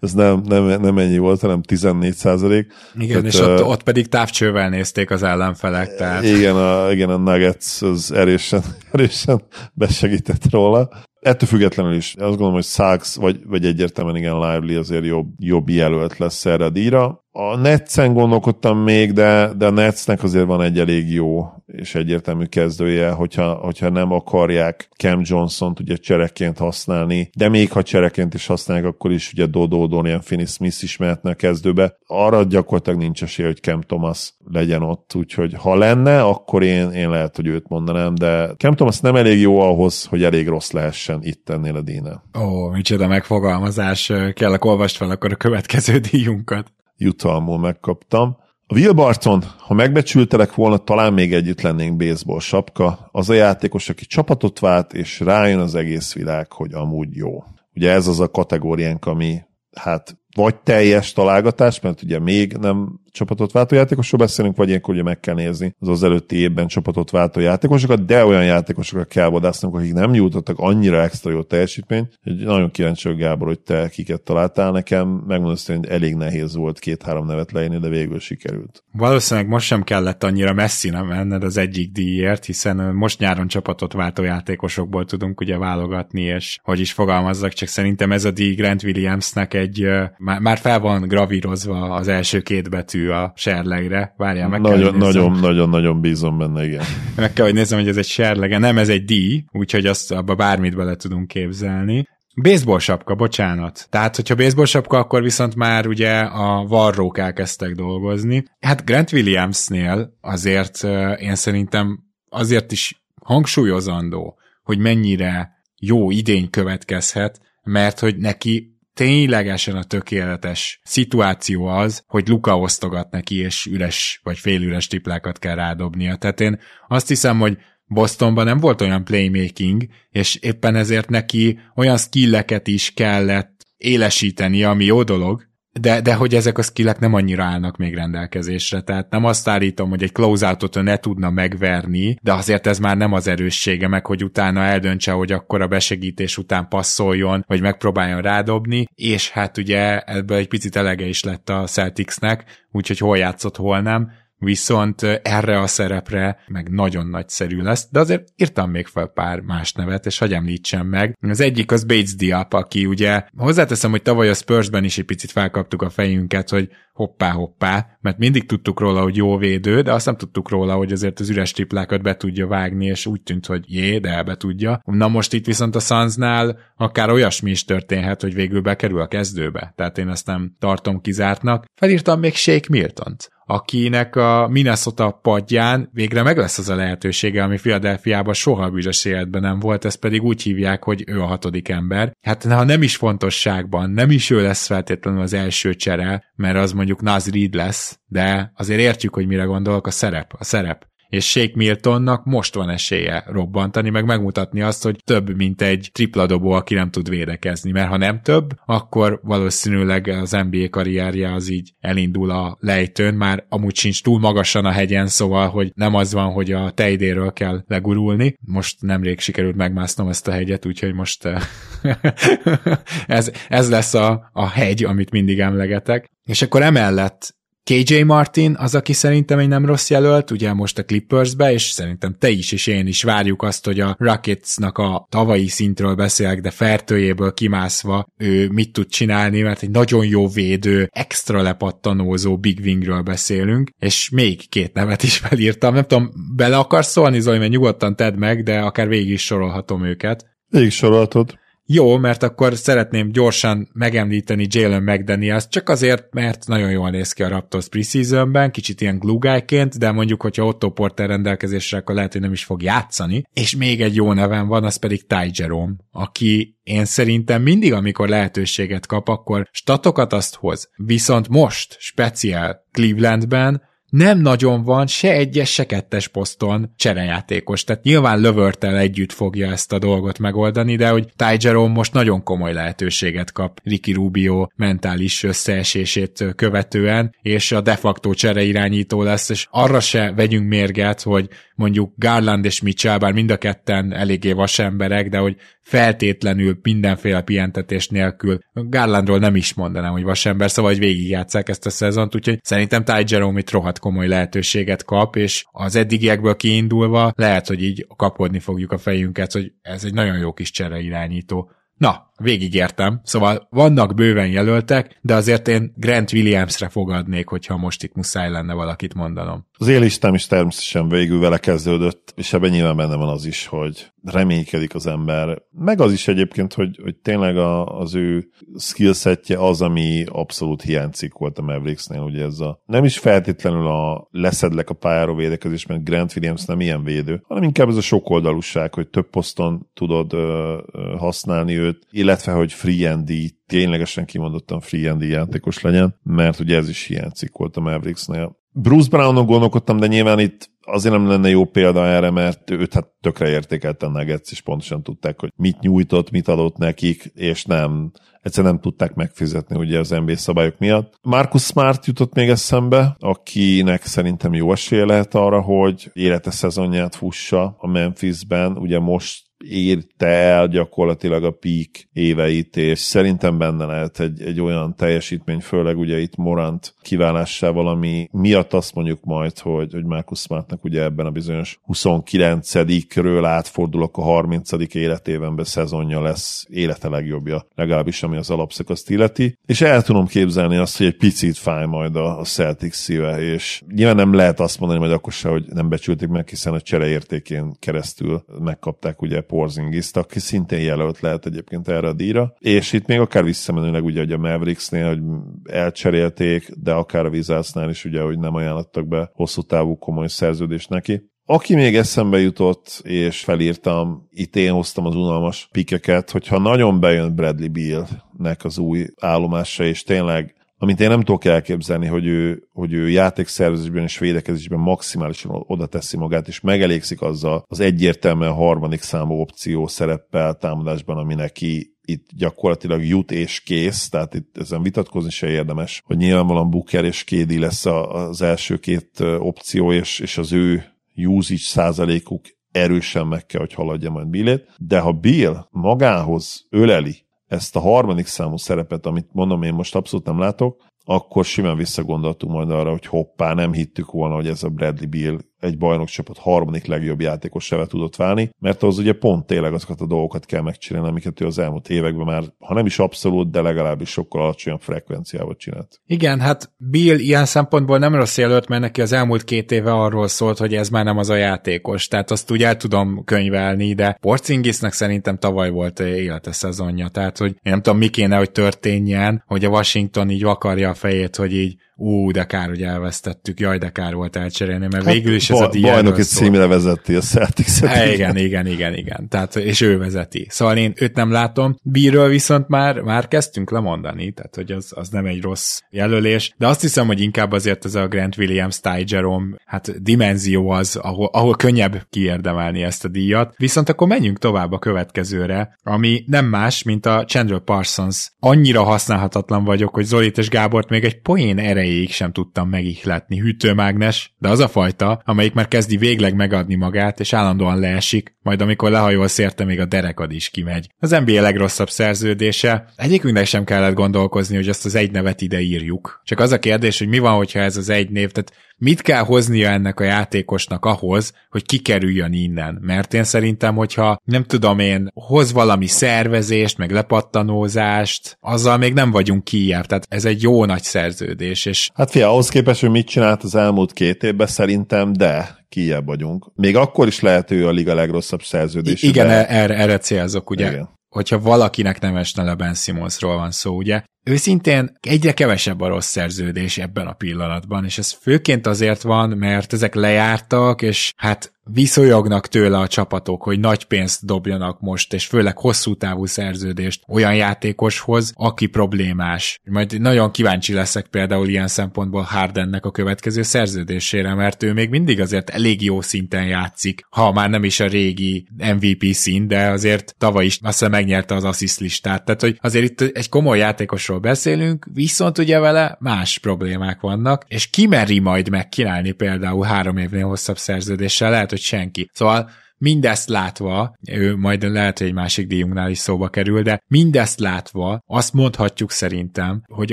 ez nem, nem, nem ennyi volt, hanem 14 százalék. Igen, Tehát, és ott, ott pedig távcsővel nézték az ellenfelek. Tehát... Igen, a, igen, a Nuggets az erősen, erősen besegített róla. Ettől függetlenül is azt gondolom, hogy Sachs, vagy, vagy egyértelműen igen, Lively azért jobb, jobb jelölt lesz erre a díjra. A Netsen gondolkodtam még, de, de a Netsnek azért van egy elég jó és egyértelmű kezdője, hogyha, hogyha nem akarják Cam Johnson-t ugye csereként használni, de még ha csereként is használják, akkor is ugye Dodo, Dorian Finney-Smith is mehetne a kezdőbe. Arra gyakorlatilag nincs esély, hogy Cam Thomas legyen ott, úgyhogy ha lenne, akkor én, én lehet, hogy őt mondanám, de Cam Thomas nem elég jó ahhoz, hogy elég rossz lehessen itt ennél a díjnál. Ó, micsoda megfogalmazás, kell, olvast fel akkor a következő díjunkat. Jutalmul megkaptam. A Will Barton, ha megbecsültelek volna, talán még együtt lennénk baseball sapka. Az a játékos, aki csapatot vált, és rájön az egész világ, hogy amúgy jó. Ugye ez az a kategóriánk, ami hát vagy teljes találgatás, mert ugye még nem csapatot váltó játékosról beszélünk, vagy ilyenkor ugye meg kell nézni az az előtti évben csapatot váltó játékosokat, de olyan játékosokat kell vadásznunk, akik nem nyújtottak annyira extra jó teljesítményt, hogy nagyon kíváncsi vagyok, Gábor, hogy te kiket találtál nekem. Megmondom hogy elég nehéz volt két-három nevet leírni, de végül sikerült. Valószínűleg most sem kellett annyira messzire menned az egyik díjért, hiszen most nyáron csapatot váltó játékosokból tudunk ugye válogatni, és hogy is fogalmazzak, csak szerintem ez a díj Grant Williamsnek egy, már fel van gravírozva az első két betű a serlegre. Várjál, meg nagyon, kell, nagyon, nagyon, nagyon bízom benne, igen. Meg kell, hogy nézzem, hogy ez egy serlege. Nem, ez egy díj, úgyhogy azt abba bármit bele tudunk képzelni. Baseball sapka, bocsánat. Tehát, hogyha baseball sapka, akkor viszont már ugye a varrók elkezdtek dolgozni. Hát Grant Williamsnél azért én szerintem azért is hangsúlyozandó, hogy mennyire jó idény következhet, mert hogy neki ténylegesen a tökéletes szituáció az, hogy Luka osztogat neki, és üres vagy félüres triplákat kell rádobnia. Tehát én azt hiszem, hogy Bostonban nem volt olyan playmaking, és éppen ezért neki olyan skilleket is kellett élesíteni, ami jó dolog, de, de hogy ezek a skillek nem annyira állnak még rendelkezésre, tehát nem azt állítom, hogy egy closeoutot ne tudna megverni, de azért ez már nem az erőssége meg, hogy utána eldöntse, hogy akkor a besegítés után passzoljon, vagy megpróbáljon rádobni, és hát ugye ebből egy picit elege is lett a Celticsnek, úgyhogy hol játszott, hol nem, viszont erre a szerepre meg nagyon nagyszerű lesz, de azért írtam még fel pár más nevet, és hagyj említsem meg. Az egyik az Bates Diap, aki ugye hozzáteszem, hogy tavaly a Spursben is egy picit felkaptuk a fejünket, hogy hoppá, hoppá, mert mindig tudtuk róla, hogy jó védő, de azt nem tudtuk róla, hogy azért az üres triplákat be tudja vágni, és úgy tűnt, hogy jé, de be tudja. Na most itt viszont a Sunsnál akár olyasmi is történhet, hogy végül bekerül a kezdőbe, tehát én ezt nem tartom kizártnak. Felírtam még Shake Milton-t akinek a Minnesota padján végre meg lesz az a lehetősége, ami Philadelphiában soha büdös életben nem volt, ezt pedig úgy hívják, hogy ő a hatodik ember. Hát ha nem is fontosságban, nem is ő lesz feltétlenül az első csere, mert az mondjuk Naz Reed lesz, de azért értjük, hogy mire gondolok, a szerep, a szerep és Shake Miltonnak most van esélye robbantani, meg megmutatni azt, hogy több, mint egy tripla dobó, aki nem tud védekezni, mert ha nem több, akkor valószínűleg az NBA karrierje az így elindul a lejtőn, már amúgy sincs túl magasan a hegyen, szóval, hogy nem az van, hogy a tejdéről kell legurulni. Most nemrég sikerült megmásznom ezt a hegyet, úgyhogy most eh, <laughs> ez, ez lesz a, a hegy, amit mindig emlegetek. És akkor emellett KJ Martin az, aki szerintem egy nem rossz jelölt, ugye most a Clippersbe, és szerintem te is és én is várjuk azt, hogy a Rocketsnak a tavalyi szintről beszélek, de fertőjéből kimászva ő mit tud csinálni, mert egy nagyon jó védő, extra lepattanózó Big Wingről beszélünk, és még két nevet is felírtam. Nem tudom, bele akarsz szólni, Zoli, mert nyugodtan tedd meg, de akár végig is sorolhatom őket. Végig sorolhatod. Jó, mert akkor szeretném gyorsan megemlíteni Jalen McDaniels, csak azért, mert nagyon jól néz ki a Raptors preseasonben, kicsit ilyen glugájként, de mondjuk, hogyha Otto Porter rendelkezésre, akkor lehet, hogy nem is fog játszani. És még egy jó nevem van, az pedig Ty Jerome, aki én szerintem mindig, amikor lehetőséget kap, akkor statokat azt hoz. Viszont most, speciál Clevelandben nem nagyon van se egyes, se kettes poszton cserejátékos. Tehát nyilván Lövörtel együtt fogja ezt a dolgot megoldani, de hogy Ty Jerome most nagyon komoly lehetőséget kap Ricky Rubio mentális összeesését követően, és a de facto csereirányító lesz, és arra se vegyünk mérget, hogy mondjuk Garland és Mitchell, bár mind a ketten eléggé vasemberek, de hogy feltétlenül mindenféle pihentetés nélkül. Garlandról nem is mondanám, hogy vasember, szóval hogy végigjátszák ezt a szezont, úgyhogy szerintem Ty Jerome itt rohadt komoly lehetőséget kap, és az eddigiekből kiindulva lehet, hogy így kapodni fogjuk a fejünket, hogy ez egy nagyon jó kis csere irányító. Na, végigértem, szóval vannak bőven jelöltek, de azért én Grant Williamsre fogadnék, hogyha most itt muszáj lenne valakit mondanom. Az élistám is természetesen végül vele kezdődött, és ebben nyilván benne van az is, hogy reménykedik az ember. Meg az is egyébként, hogy, hogy tényleg a, az ő skillsetje az, ami abszolút hiányzik volt a Mavericksnél, ugye ez a nem is feltétlenül a leszedlek a pályáról védekezés, mert Grant Williams nem ilyen védő, hanem inkább ez a sokoldalúság, hogy több poszton tudod ö, ö, használni őt, illetve hogy free and ténylegesen kimondottan free and játékos legyen, mert ugye ez is hiányzik volt a Mavericksnél. Bruce Brownon gondolkodtam, de nyilván itt azért nem lenne jó példa erre, mert őt hát tökre értékelte a Nuggets, és pontosan tudták, hogy mit nyújtott, mit adott nekik, és nem, egyszerűen nem tudták megfizetni ugye az NBA szabályok miatt. Marcus Smart jutott még eszembe, akinek szerintem jó esélye lehet arra, hogy élete szezonját fussa a Memphisben, ugye most érte el gyakorlatilag a peak éveit, és szerintem benne lehet egy, egy olyan teljesítmény, főleg ugye itt Morant kiválásával, ami miatt azt mondjuk majd, hogy, hogy Marcus Smartnak ugye ebben a bizonyos 29-ről átfordulok a 30. életében be szezonja lesz élete legjobbja, legalábbis ami az alapszakaszt illeti, és el tudom képzelni azt, hogy egy picit fáj majd a, a Celtics szíve, és nyilván nem lehet azt mondani, hogy akkor se, hogy nem becsülték meg, hiszen a csereértékén keresztül megkapták ugye Porzingis, aki szintén jelölt lehet egyébként erre a díjra, és itt még akár visszamenőleg ugye, hogy a Mavericksnél, hogy elcserélték, de akár a Wizardsnál is ugye, hogy nem ajánlottak be hosszú távú komoly szerződést neki. Aki még eszembe jutott, és felírtam, itt én hoztam az unalmas pikeket, hogyha nagyon bejön Bradley Beal-nek az új állomása, és tényleg amit én nem tudok elképzelni, hogy ő, hogy ő játékszervezésben és védekezésben maximálisan oda teszi magát, és megelégszik azzal az egyértelműen harmadik számú opció szereppel támadásban, ami neki itt gyakorlatilag jut és kész, tehát itt ezen vitatkozni se érdemes, hogy nyilvánvalóan Booker és Kédi lesz az első két opció, és, és az ő usage százalékuk erősen meg kell, hogy haladja majd Billét, de ha Bill magához öleli ezt a harmadik számú szerepet, amit mondom, én most abszolút nem látok, akkor simán visszagondoltunk majd arra, hogy hoppá, nem hittük volna, hogy ez a Bradley Bill egy bajnokcsapat harmadik legjobb játékos seve tudott válni, mert az ugye pont tényleg azokat a dolgokat kell megcsinálni, amiket ő az elmúlt években már, ha nem is abszolút, de legalábbis sokkal alacsonyabb frekvenciával csinált. Igen, hát Bill ilyen szempontból nem rossz jelölt, mert neki az elmúlt két éve arról szólt, hogy ez már nem az a játékos, tehát azt úgy el tudom könyvelni, de Porcingisnek szerintem tavaly volt élete szezonja, tehát hogy én nem tudom, mi kéne, hogy történjen, hogy a Washington így vakarja a fejét, hogy így ú, de kár, hogy elvesztettük, jaj, de kár volt elcserélni, mert hát végül is ez a díj Bajnoki címre vezeti a celtics igen, igen, igen, igen, igen. Tehát, és ő vezeti. Szóval én őt nem látom. Bíről viszont már, már kezdtünk lemondani, tehát hogy az, az nem egy rossz jelölés, de azt hiszem, hogy inkább azért ez a Grant Williams, Ty Jerome, hát dimenzió az, ahol, ahol könnyebb kiérdemelni ezt a díjat. Viszont akkor menjünk tovább a következőre, ami nem más, mint a Chandler Parsons. Annyira használhatatlan vagyok, hogy Zolit és Gábort még egy poén erejéig erejéig sem tudtam megihletni. Hűtőmágnes, de az a fajta, amelyik már kezdi végleg megadni magát, és állandóan leesik, majd amikor lehajol szérte, még a derekad is kimegy. Az NBA legrosszabb szerződése. Egyikünknek sem kellett gondolkozni, hogy azt az egy nevet ide írjuk. Csak az a kérdés, hogy mi van, hogyha ez az egy név, tehát mit kell hoznia ennek a játékosnak ahhoz, hogy kikerüljön innen? Mert én szerintem, hogyha nem tudom én, hoz valami szervezést, meg lepattanózást, azzal még nem vagyunk kijebb, tehát ez egy jó nagy szerződés. És... Hát fia, ahhoz képest, hogy mit csinált az elmúlt két évben szerintem, de kijebb vagyunk. Még akkor is lehet ő a liga legrosszabb szerződés. Igen, de... erre, erre célzok, ugye? Igen hogyha valakinek nem esne le Ben Simmonsról van szó, ugye? Őszintén egyre kevesebb a rossz szerződés ebben a pillanatban, és ez főként azért van, mert ezek lejártak, és hát viszonyognak tőle a csapatok, hogy nagy pénzt dobjanak most, és főleg hosszú távú szerződést olyan játékoshoz, aki problémás. Majd nagyon kíváncsi leszek például ilyen szempontból Hardennek a következő szerződésére, mert ő még mindig azért elég jó szinten játszik, ha már nem is a régi MVP szín, de azért tavaly is azt megnyerte az assist listát. Tehát, hogy azért itt egy komoly játékosról beszélünk, viszont ugye vele más problémák vannak, és ki meri majd megkínálni például három évnél hosszabb szerződéssel, lehet, hogy senki. Szóval mindezt látva, ő majd lehet, hogy egy másik díjunknál is szóba kerül, de mindezt látva azt mondhatjuk szerintem, hogy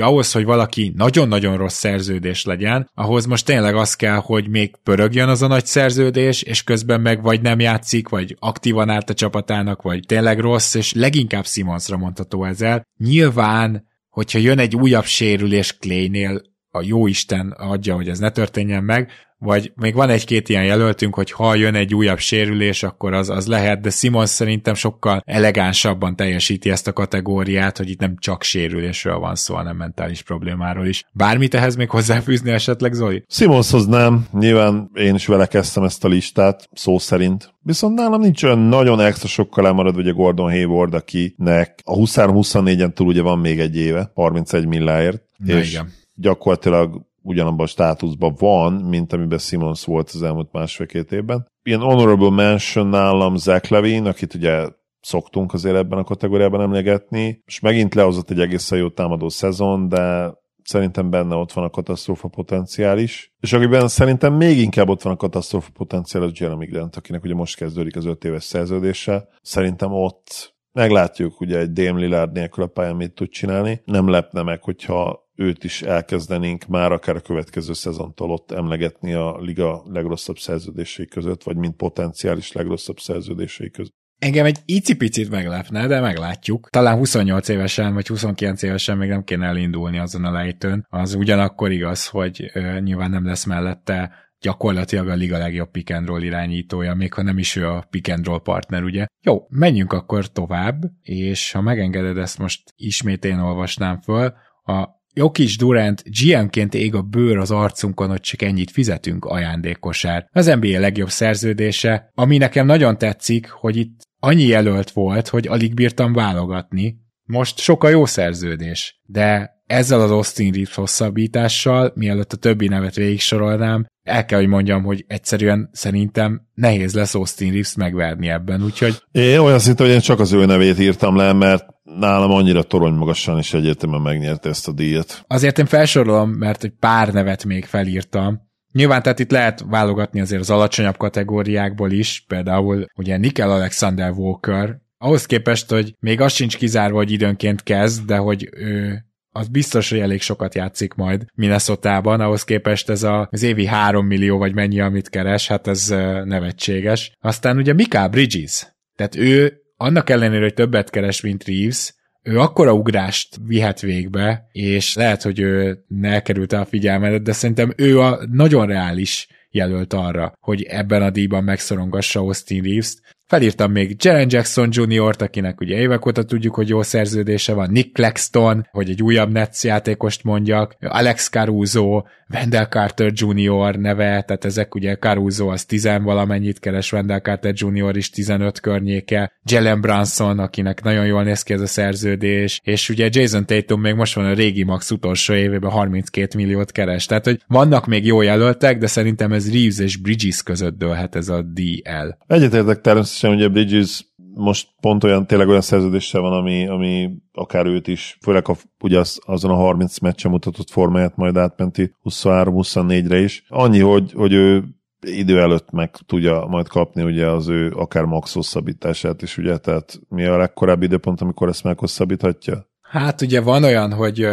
ahhoz, hogy valaki nagyon-nagyon rossz szerződés legyen, ahhoz most tényleg az kell, hogy még pörögjön az a nagy szerződés, és közben meg vagy nem játszik, vagy aktívan állt a csapatának, vagy tényleg rossz, és leginkább Simonsra mondható ezzel. Nyilván hogyha jön egy újabb sérülés Claynél, a jó Isten adja, hogy ez ne történjen meg, vagy még van egy-két ilyen jelöltünk, hogy ha jön egy újabb sérülés, akkor az, az lehet, de Simons szerintem sokkal elegánsabban teljesíti ezt a kategóriát, hogy itt nem csak sérülésről van szó, hanem mentális problémáról is. Bármit ehhez még hozzáfűzni esetleg, Zoli? Simonshoz nem, nyilván én is vele kezdtem ezt a listát, szó szerint. Viszont nálam nincs olyan nagyon extra sokkal lemarad, ugye Gordon Hayward, akinek a 23-24-en túl ugye van még egy éve, 31 milláért. Na és igen. gyakorlatilag ugyanabban a státuszban van, mint amiben Simons volt az elmúlt másfél-két évben. Ilyen honorable mention nálam Zach Levine, akit ugye szoktunk azért ebben a kategóriában emlegetni, és megint lehozott egy egészen jó támadó szezon, de szerintem benne ott van a katasztrófa potenciál is. És akiben szerintem még inkább ott van a katasztrófa potenciál, az Jeremy Grant, akinek ugye most kezdődik az öt éves szerződése. Szerintem ott meglátjuk ugye egy Dame Lillard nélkül a pályán mit tud csinálni. Nem lepne meg, hogyha őt is elkezdenénk már akár a következő szezontól ott emlegetni a liga legrosszabb szerződései között, vagy mint potenciális legrosszabb szerződései között. Engem egy icipicit meglepne, de meglátjuk. Talán 28 évesen, vagy 29 évesen még nem kéne elindulni azon a lejtőn. Az ugyanakkor igaz, hogy ö, nyilván nem lesz mellette gyakorlatilag a liga legjobb pick and roll irányítója, még ha nem is ő a pick and roll partner, ugye? Jó, menjünk akkor tovább, és ha megengeded ezt most ismét én olvasnám föl, a Jokic Durant GM-ként ég a bőr az arcunkon, hogy csak ennyit fizetünk ajándékosár. Az NBA legjobb szerződése, ami nekem nagyon tetszik, hogy itt annyi jelölt volt, hogy alig bírtam válogatni. Most sokkal jó szerződés, de ezzel az Austin Reeves hosszabbítással, mielőtt a többi nevet végig sorolnám, el kell, hogy mondjam, hogy egyszerűen szerintem nehéz lesz Austin Reeves megverni ebben, úgyhogy... Én olyan szinte, hogy én csak az ő nevét írtam le, mert nálam annyira torony magasan is egyértelműen megnyerte ezt a díjat. Azért én felsorolom, mert egy pár nevet még felírtam. Nyilván tehát itt lehet válogatni azért az alacsonyabb kategóriákból is, például ugye Nickel Alexander Walker, ahhoz képest, hogy még az sincs kizárva, hogy időnként kezd, de hogy ő az biztos, hogy elég sokat játszik majd Minnesota-ban, ahhoz képest ez a, az évi 3 millió vagy mennyi, amit keres, hát ez nevetséges. Aztán ugye Mika Bridges, tehát ő annak ellenére, hogy többet keres, mint Reeves, ő akkora ugrást vihet végbe, és lehet, hogy ő ne került el a figyelmedet, de szerintem ő a nagyon reális jelölt arra, hogy ebben a díjban megszorongassa Austin Reeves-t. Felírtam még Jaren Jackson Jr.-t, akinek ugye évek óta tudjuk, hogy jó szerződése van, Nick Claxton, hogy egy újabb Nets játékost mondjak, Alex Caruso, Wendell Carter Jr. neve, tehát ezek ugye Caruso az 10 valamennyit keres, Wendell Carter Jr. is 15 környéke, Jalen Brunson, akinek nagyon jól néz ki ez a szerződés, és ugye Jason Tatum még most van a régi max utolsó évében 32 milliót keres, tehát hogy vannak még jó jelöltek, de szerintem ez Reeves és Bridges között dőlhet ez a DL. Egyetértek természetesen, ugye Bridges most pont olyan, tényleg olyan szerződéssel van, ami, ami akár őt is, főleg a, ugye az, azon a 30 meccsen mutatott formáját majd átmenti 23-24-re is. Annyi, hogy, hogy ő idő előtt meg tudja majd kapni ugye az ő akár max hosszabbítását is, ugye, tehát mi a legkorábbi időpont, amikor ezt meghosszabbíthatja? Hát ugye van olyan, hogy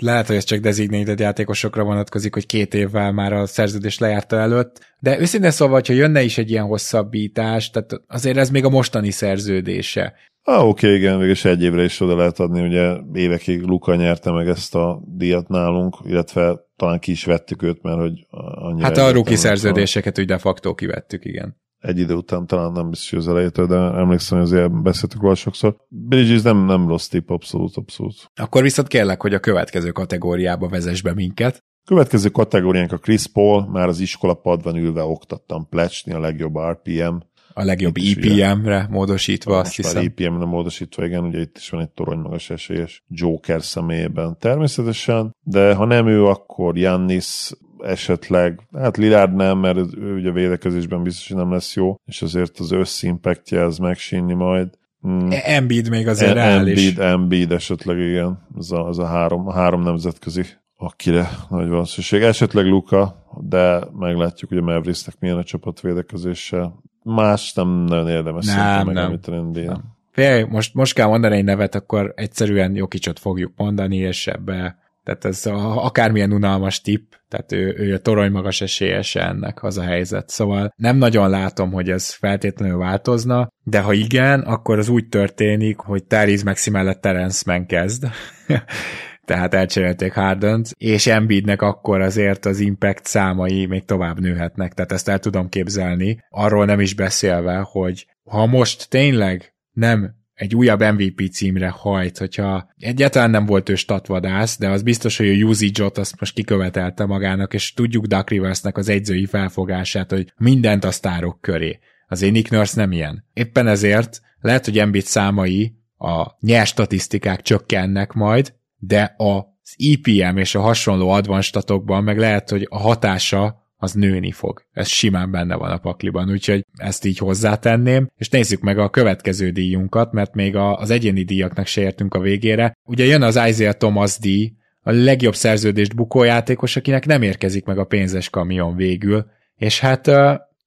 lehet, hogy ez csak designated játékosokra vonatkozik, hogy két évvel már a szerződés lejárta előtt, de őszintén szóval, hogyha jönne is egy ilyen hosszabbítás, tehát azért ez még a mostani szerződése. Ah, oké, okay, igen, végül egy évre is oda lehet adni, ugye évekig Luka nyerte meg ezt a díjat nálunk, illetve talán ki is vettük őt, mert hogy annyira... Hát a ruki szerződéseket úgy de facto kivettük, igen egy idő után talán nem biztos, hogy az elejétől, de emlékszem, hogy azért beszéltük róla sokszor. Bridges nem, nem rossz tip, abszolút, abszolút. Akkor viszont kérlek, hogy a következő kategóriába vezess be minket. Következő kategóriánk a Chris Paul, már az iskola padban ülve oktattam plecsni a legjobb RPM. A legjobb EPM-re módosítva, azt hiszem. EPM-re módosítva, igen, ugye itt is van egy torony magas esélyes Joker személyében természetesen, de ha nem ő, akkor Jannis esetleg, hát Lillard nem, mert ő ugye védekezésben biztos, hogy nem lesz jó, és azért az összimpaktja az megsínni majd. Mm. Embiid még azért e- reális. Embiid, Embiid esetleg igen, az a, az a három, a három nemzetközi, akire nagy valószínűség. Esetleg Luka, de meglátjuk, hogy a Mavericksnek milyen a csapat védekezése. más nem nagyon érdemes nem, nem. nem. Fél, most, most kell mondani egy nevet, akkor egyszerűen Jokicsot fogjuk mondani, és ebbe tehát ez a, akármilyen unalmas tipp, tehát ő, ő a torony magas esélyese ennek az a helyzet. Szóval nem nagyon látom, hogy ez feltétlenül változna, de ha igen, akkor az úgy történik, hogy Therese Maxi mellett Terence Mann kezd. <laughs> tehát elcserélték harden és Embiidnek akkor azért az impact számai még tovább nőhetnek, tehát ezt el tudom képzelni, arról nem is beszélve, hogy ha most tényleg nem egy újabb MVP címre hajt, hogyha egyáltalán nem volt ő statvadász, de az biztos, hogy a usage-ot azt most kikövetelte magának, és tudjuk Duck Riversnek az egyzői felfogását, hogy mindent a sztárok köré. Az én Nick Nurse nem ilyen. Éppen ezért lehet, hogy Embiid számai, a nyers statisztikák csökkennek majd, de az EPM és a hasonló advanstatokban meg lehet, hogy a hatása az nőni fog. Ez simán benne van a pakliban, úgyhogy ezt így hozzátenném, és nézzük meg a következő díjunkat, mert még az egyéni díjaknak se értünk a végére. Ugye jön az Isaiah Thomas díj, a legjobb szerződést bukójátékos, akinek nem érkezik meg a pénzes kamion végül, és hát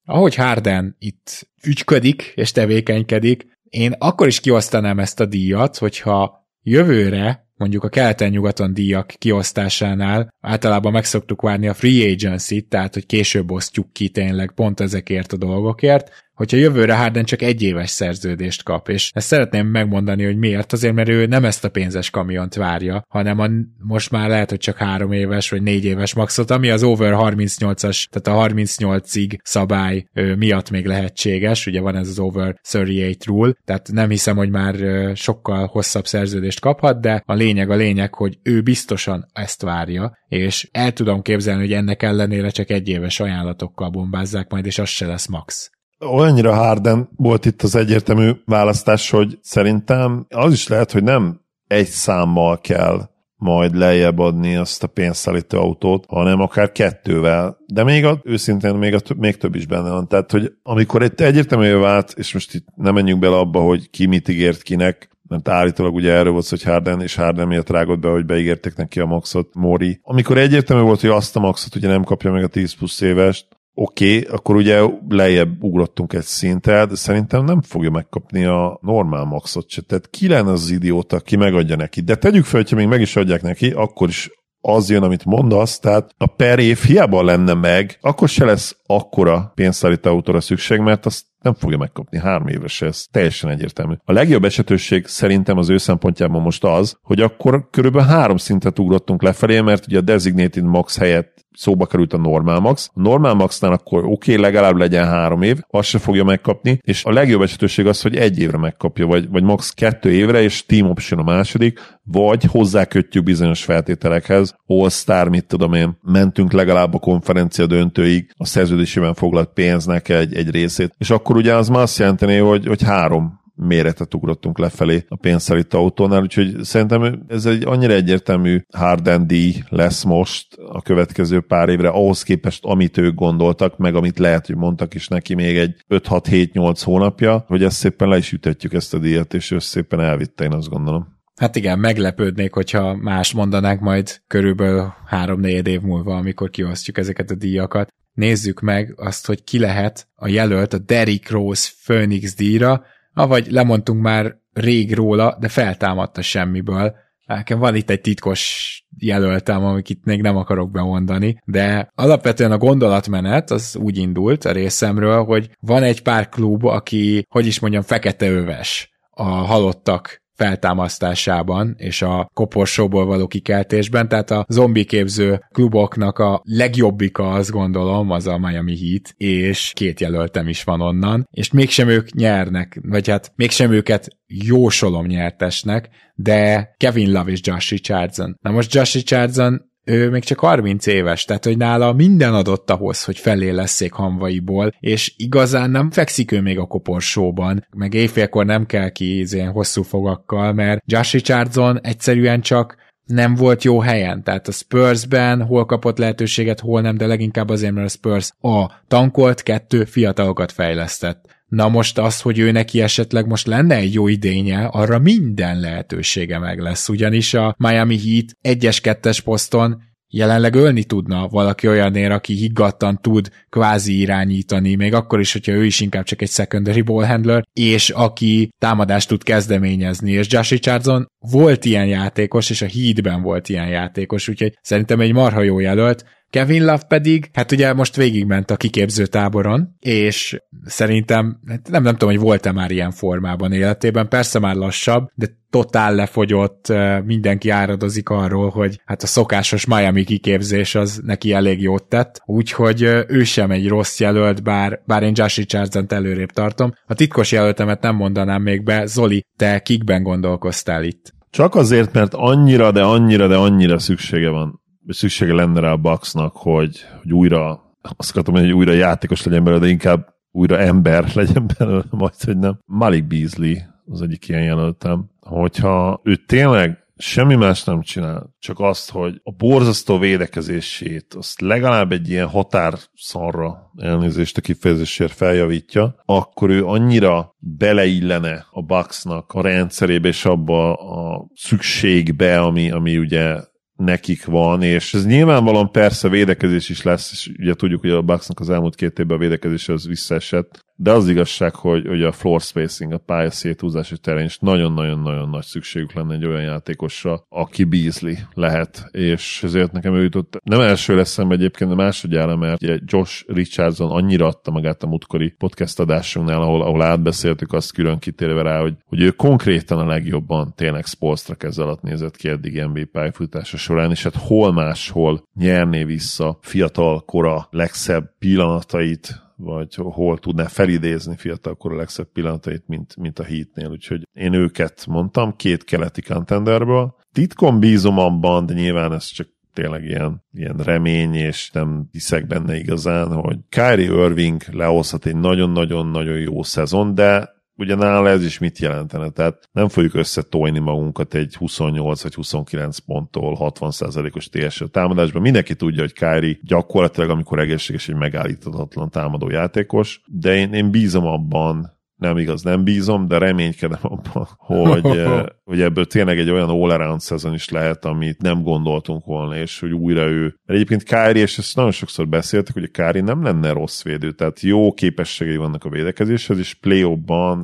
ahogy Harden itt ügyködik és tevékenykedik, én akkor is kiosztanám ezt a díjat, hogyha jövőre mondjuk a keleten-nyugaton díjak kiosztásánál általában megszoktuk várni a free agency-t, tehát hogy később osztjuk ki tényleg pont ezekért a dolgokért, hogyha jövőre Harden csak egy éves szerződést kap, és ezt szeretném megmondani, hogy miért, azért mert ő nem ezt a pénzes kamiont várja, hanem a, most már lehet, hogy csak három éves vagy négy éves maxot, ami az over 38-as, tehát a 38-ig szabály ö, miatt még lehetséges, ugye van ez az over 38 rule, tehát nem hiszem, hogy már ö, sokkal hosszabb szerződést kaphat, de a lényeg a lényeg, hogy ő biztosan ezt várja, és el tudom képzelni, hogy ennek ellenére csak egy éves ajánlatokkal bombázzák majd, és az se lesz max olyannyira Harden volt itt az egyértelmű választás, hogy szerintem az is lehet, hogy nem egy számmal kell majd lejjebb adni azt a pénzszállító autót, hanem akár kettővel. De még a, őszintén még, a, még több is benne van. Tehát, hogy amikor egy egyértelmű vált, és most itt nem menjünk bele abba, hogy ki mit ígért kinek, mert állítólag ugye erről volt, hogy Harden és Harden miatt rágott be, hogy beígértek neki a maxot Mori. Amikor egyértelmű volt, hogy azt a maxot ugye nem kapja meg a 10 plusz évest, oké, okay, akkor ugye lejjebb ugrottunk egy szintet, de szerintem nem fogja megkapni a normál maxot se. Tehát ki lenne az idióta, ki megadja neki. De tegyük fel, hogyha még meg is adják neki, akkor is az jön, amit mondasz, tehát a per év hiába lenne meg, akkor se lesz akkora pénzszállító autóra szükség, mert azt nem fogja megkapni három éves, ez teljesen egyértelmű. A legjobb esetőség szerintem az ő szempontjában most az, hogy akkor körülbelül három szintet ugrottunk lefelé, mert ugye a designated max helyett szóba került a Normal Max. A Normal Maxnál akkor oké, okay, legalább legyen három év, azt se fogja megkapni, és a legjobb esetőség az, hogy egy évre megkapja, vagy, vagy max kettő évre, és Team Option a második, vagy hozzákötjük bizonyos feltételekhez, All-Star, mit tudom én, mentünk legalább a konferencia döntőig, a szerződésében foglalt pénznek egy, egy részét, és akkor ugye az már azt jelenteni, hogy, hogy három méretet ugrottunk lefelé a pénzszerít autónál, úgyhogy szerintem ez egy annyira egyértelmű Harden díj lesz most a következő pár évre, ahhoz képest, amit ők gondoltak, meg amit lehet, hogy mondtak is neki még egy 5-6-7-8 hónapja, hogy ezt szépen le is ütetjük ezt a díjat, és ő szépen elvitte, én azt gondolom. Hát igen, meglepődnék, hogyha más mondanák majd körülbelül három-négy év múlva, amikor kiosztjuk ezeket a díjakat. Nézzük meg azt, hogy ki lehet a jelölt a Derrick Rose Phoenix díjra, avagy lemondtunk már rég róla, de feltámadta semmiből. Nekem van itt egy titkos jelöltem, amit itt még nem akarok bemondani, de alapvetően a gondolatmenet az úgy indult a részemről, hogy van egy pár klub, aki, hogy is mondjam, fekete öves a halottak feltámasztásában és a koporsóból való kikeltésben, tehát a zombiképző kluboknak a legjobbika azt gondolom, az a Miami Heat, és két jelöltem is van onnan, és mégsem ők nyernek, vagy hát mégsem őket jósolom nyertesnek, de Kevin Love és Josh Richardson. Na most Josh Richardson ő még csak 30 éves, tehát hogy nála minden adott ahhoz, hogy felé leszék hamvaiból, és igazán nem fekszik ő még a koporsóban, meg éjfélkor nem kell ki ilyen hosszú fogakkal, mert Josh Richardson egyszerűen csak nem volt jó helyen, tehát a Spursben hol kapott lehetőséget, hol nem, de leginkább azért, mert a Spurs a tankolt, kettő fiatalokat fejlesztett. Na most az, hogy ő neki esetleg most lenne egy jó idénye, arra minden lehetősége meg lesz, ugyanis a Miami Heat 1-es, 2-es poszton jelenleg ölni tudna valaki olyanért, aki higgadtan tud kvázi irányítani, még akkor is, hogyha ő is inkább csak egy secondary ball handler, és aki támadást tud kezdeményezni, és Josh Richardson volt ilyen játékos, és a Heatben volt ilyen játékos, úgyhogy szerintem egy marha jó jelölt, Kevin Love pedig, hát ugye most végigment a kiképző táboron, és szerintem, hát nem, nem tudom, hogy volt-e már ilyen formában életében, persze már lassabb, de totál lefogyott, mindenki áradozik arról, hogy hát a szokásos Miami kiképzés az neki elég jót tett, úgyhogy ő sem egy rossz jelölt, bár, bár én Josh richardson előrébb tartom. A titkos jelöltemet nem mondanám még be, Zoli, te kikben gondolkoztál itt? Csak azért, mert annyira, de annyira, de annyira szüksége van szüksége lenne rá a Bucksnak, hogy, hogy újra, azt akartam, hogy újra játékos legyen belőle, de inkább újra ember <laughs> legyen belőle, majd, hogy nem. Malik Beasley az egyik ilyen jelöltem. Hogyha ő tényleg semmi más nem csinál, csak azt, hogy a borzasztó védekezését azt legalább egy ilyen határszarra elnézést a kifejezésért feljavítja, akkor ő annyira beleillene a Bucksnak a rendszerébe és abba a szükségbe, ami, ami ugye nekik van, és ez nyilvánvalóan persze védekezés is lesz, és ugye tudjuk, hogy a Bucksnak az elmúlt két évben a védekezés az visszaesett, de az igazság, hogy, hogy a floor spacing, a pálya széthúzási terén is nagyon-nagyon-nagyon nagy szükségük lenne egy olyan játékosra, aki Beasley lehet, és ezért nekem ő jutott, nem első leszem egyébként, de másodjára, mert ugye Josh Richardson annyira adta magát a múltkori podcast adásunknál, ahol, ahol átbeszéltük azt külön kitérve rá, hogy, hogy ő konkrétan a legjobban tényleg Spolstra kez alatt nézett ki eddig NBA pályafutása során, és hát hol máshol nyerné vissza fiatal kora legszebb pillanatait, vagy hol tudná felidézni fiatalkor a legszebb pillanatait, mint, mint a Heatnél. Úgyhogy én őket mondtam, két keleti contenderből. Titkon bízom abban, de nyilván ez csak tényleg ilyen, ilyen remény, és nem hiszek benne igazán, hogy Kyrie Irving lehozhat egy nagyon-nagyon-nagyon jó szezon, de ugye nála ez is mit jelentene? Tehát nem fogjuk összetolni magunkat egy 28 vagy 29 ponttól 60%-os TSL támadásban. Mindenki tudja, hogy Kári gyakorlatilag, amikor egészséges, egy megállíthatatlan támadó játékos, de én, én bízom abban, nem igaz, nem bízom, de reménykedem abban, hogy, <laughs> eh, hogy ebből tényleg egy olyan all-around szezon is lehet, amit nem gondoltunk volna, és hogy újra ő. Mert egyébként Kári, és ezt nagyon sokszor beszéltek, hogy a Kári nem lenne rossz védő, tehát jó képességei vannak a védekezéshez, és play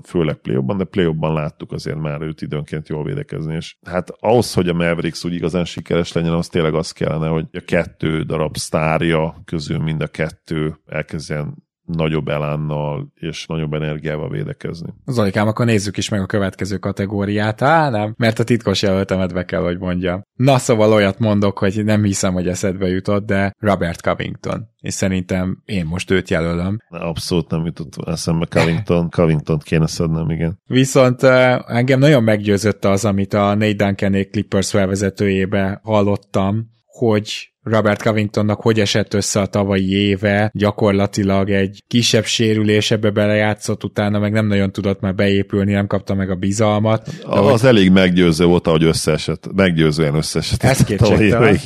főleg play de play láttuk azért már őt időnként jól védekezni, és hát ahhoz, hogy a Mavericks úgy igazán sikeres legyen, az tényleg az kellene, hogy a kettő darab sztárja közül mind a kettő elkezdjen nagyobb elánnal és nagyobb energiával védekezni. Zolikám, akkor nézzük is meg a következő kategóriát. Á, nem, mert a titkos jelöltemet be kell, hogy mondja. Na, szóval olyat mondok, hogy nem hiszem, hogy eszedbe jutott, de Robert Covington. És szerintem én most őt jelölöm. Abszolút nem jutott eszembe Covington. <laughs> Covington kéne szednem, igen. Viszont uh, engem nagyon meggyőzött az, amit a Nate Duncan Clippers felvezetőjébe hallottam, hogy Robert Covingtonnak hogy esett össze a tavalyi éve, gyakorlatilag egy kisebb sérülés ebbe belejátszott, utána meg nem nagyon tudott már beépülni, nem kapta meg a bizalmat. De az hogy... elég meggyőző volt, ahogy összeesett, meggyőzően összeesett. Ez kétségtelen.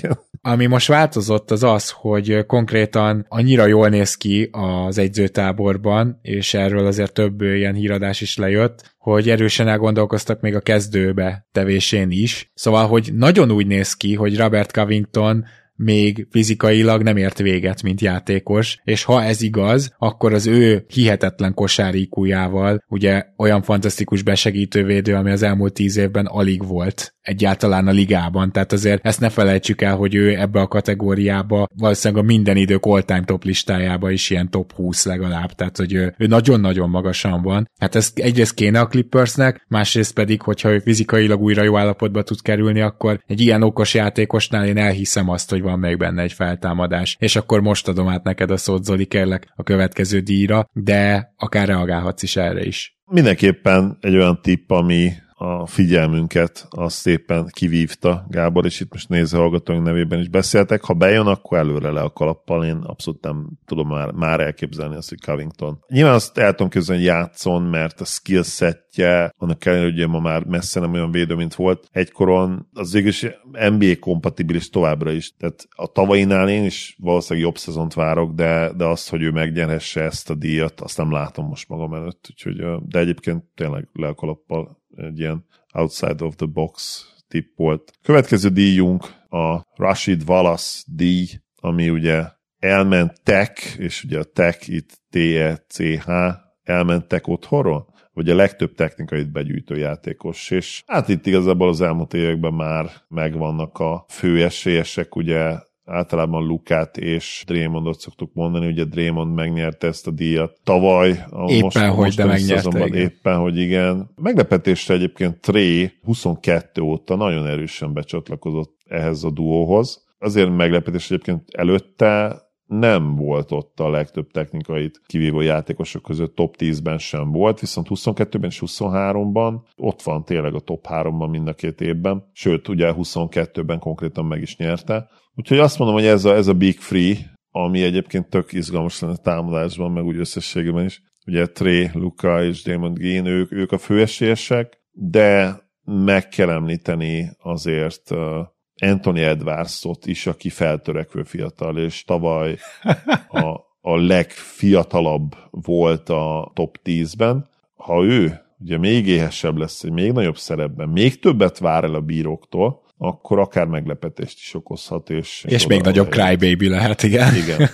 Ami most változott az az, hogy konkrétan annyira jól néz ki az egyzőtáborban, és erről azért több ilyen híradás is lejött, hogy erősen elgondolkoztak még a kezdőbe tevésén is. Szóval, hogy nagyon úgy néz ki, hogy Robert Covington még fizikailag nem ért véget, mint játékos, és ha ez igaz, akkor az ő hihetetlen kosáríkújával, ugye olyan fantasztikus besegítővédő, ami az elmúlt tíz évben alig volt egyáltalán a ligában, tehát azért ezt ne felejtsük el, hogy ő ebbe a kategóriába valószínűleg a minden idők all-time top listájába is ilyen top 20 legalább, tehát hogy ő, ő nagyon-nagyon magasan van. Hát ez egyrészt kéne a Clippersnek, másrészt pedig, hogyha ő fizikailag újra jó állapotba tud kerülni, akkor egy ilyen okos játékosnál én elhiszem azt, hogy van még benne egy feltámadás. És akkor most adom át neked a szót, Zoli, kérlek a következő díjra, de akár reagálhatsz is erre is. Mindenképpen egy olyan tipp, ami a figyelmünket azt szépen kivívta Gábor, és itt most néző hallgatóink nevében is beszéltek. Ha bejön, akkor előre le a kalappal, én abszolút nem tudom már, már elképzelni azt, hogy Covington. Nyilván azt el tudom képzelni, játszon, mert a skillsetje, annak ellenére, hogy ma már messze nem olyan védő, mint volt egykoron, az végülis NBA kompatibilis továbbra is. Tehát a tavainál én is valószínűleg jobb szezont várok, de, de azt, hogy ő megnyerhesse ezt a díjat, azt nem látom most magam előtt. Úgyhogy, de egyébként tényleg le a kalappal egy ilyen outside of the box tippolt. Következő díjunk a Rashid Wallace díj, ami ugye elmentek, és ugye a tech itt T-E-C-H, elmentek otthonról, vagy a legtöbb technikait begyűjtő játékos, és hát itt igazából az elmúlt években már megvannak a fő esélyesek, ugye általában Lukát és Draymondot szoktuk mondani, ugye Draymond megnyerte ezt a díjat tavaly. A éppen, most, hogy most de megnyerte. Igen. Éppen, hogy igen. Meglepetésre egyébként Tré 22 óta nagyon erősen becsatlakozott ehhez a duóhoz. Azért meglepetés egyébként előtte nem volt ott a legtöbb technikait kivívó játékosok között, top 10-ben sem volt, viszont 22-ben és 23-ban ott van tényleg a top 3-ban mind a két évben, sőt, ugye 22-ben konkrétan meg is nyerte. Úgyhogy azt mondom, hogy ez a, ez a Big Free, ami egyébként tök izgalmas lenne támadásban, meg úgy összességében is. Ugye Trey, Luka és Damon Green, ők, ők a főesélyesek, de meg kell említeni azért Anthony Edwardsot is, aki feltörekvő fiatal, és tavaly <laughs> a, a legfiatalabb volt a top 10-ben. Ha ő ugye még éhesebb lesz, még nagyobb szerepben, még többet vár el a bíróktól, akkor akár meglepetést is okozhat. És, és még nagyobb crybaby lehet, igen. Igen.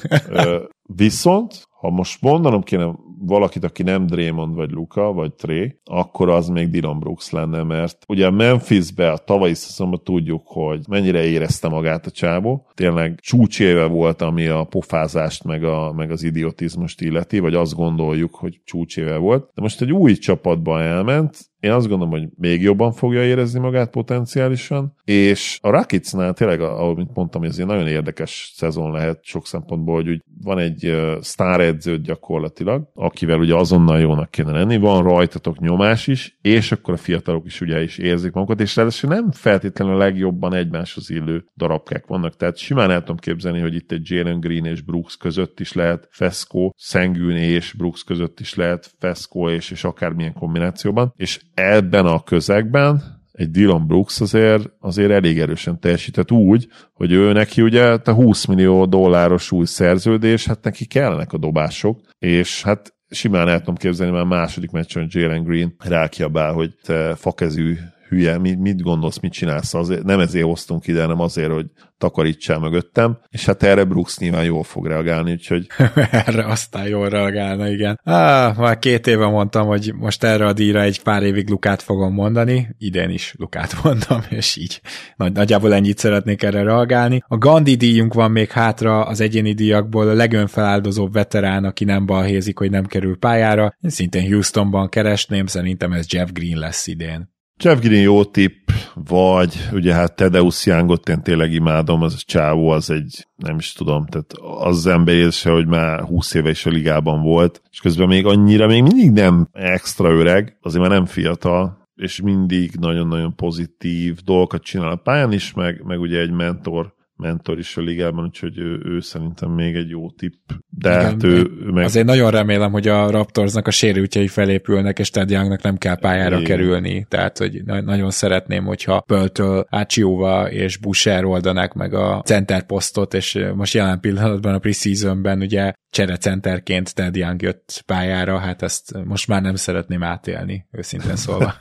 Viszont, ha most mondanom kéne valakit, aki nem Draymond vagy Luka, vagy Tré, akkor az még Dylan Brooks lenne, mert ugye a Memphisbe a tavalyi szezonban tudjuk, hogy mennyire érezte magát a csábó. Tényleg csúcséve volt, ami a pofázást meg, a, meg az idiotizmust illeti, vagy azt gondoljuk, hogy csúcséve volt. De most egy új csapatba elment, én azt gondolom, hogy még jobban fogja érezni magát potenciálisan, és a Rakicnál tényleg, ahogy mondtam, ez egy nagyon érdekes szezon lehet sok szempontból, hogy úgy van egy uh, sztáredző gyakorlatilag, akivel ugye azonnal jónak kéne lenni, van rajtatok nyomás is, és akkor a fiatalok is ugye is érzik magukat, és ráadásul nem feltétlenül a legjobban egymáshoz illő darabkák vannak, tehát simán el tudom képzelni, hogy itt egy Jalen Green és Brooks között is lehet Fesco, Szengűn és Brooks között is lehet Fesco és, és akármilyen kombinációban, és ebben a közegben egy Dylan Brooks azért, azért elég erősen teljesített úgy, hogy ő neki ugye a 20 millió dolláros új szerződés, hát neki kellenek a dobások, és hát simán el tudom képzelni, már második meccsen Jalen Green rákiabál, hogy te fakezű hülye, mit gondolsz, mit csinálsz, azért, nem ezért hoztunk ide, hanem azért, hogy takarítsál mögöttem, és hát erre Brooks nyilván jól fog reagálni, úgyhogy... <laughs> erre aztán jól reagálna, igen. Ah, már két éve mondtam, hogy most erre a díjra egy pár évig Lukát fogom mondani, idén is Lukát <laughs> mondtam, és így nagy, nagyjából ennyit szeretnék erre reagálni. A Gandhi díjunk van még hátra az egyéni díjakból a legönfeláldozóbb veterán, aki nem balhézik, hogy nem kerül pályára. Én szintén Houstonban keresném, szerintem ez Jeff Green lesz idén. Jeff Green jó tipp, vagy ugye hát Tedeusz Youngot én tényleg imádom, az csávó az egy, nem is tudom, tehát az, ember érzse, hogy már 20 éve is a ligában volt, és közben még annyira még mindig nem extra öreg, azért már nem fiatal, és mindig nagyon-nagyon pozitív dolgokat csinál a pályán is, meg, meg ugye egy mentor mentor is a ligában, úgyhogy ő, ő szerintem még egy jó tipp. De Igen, hát ő, ő meg... Azért nagyon remélem, hogy a Raptorsnak a sérültjei felépülnek, és Ted Youngnak nem kell pályára Igen. kerülni. Tehát, hogy na- nagyon szeretném, hogyha Pöltől Ácsióva és Busher oldanák meg a center posztot, és most jelen pillanatban a preseasonben ugye cserecenterként Ted Young jött pályára, hát ezt most már nem szeretném átélni, őszintén szólva.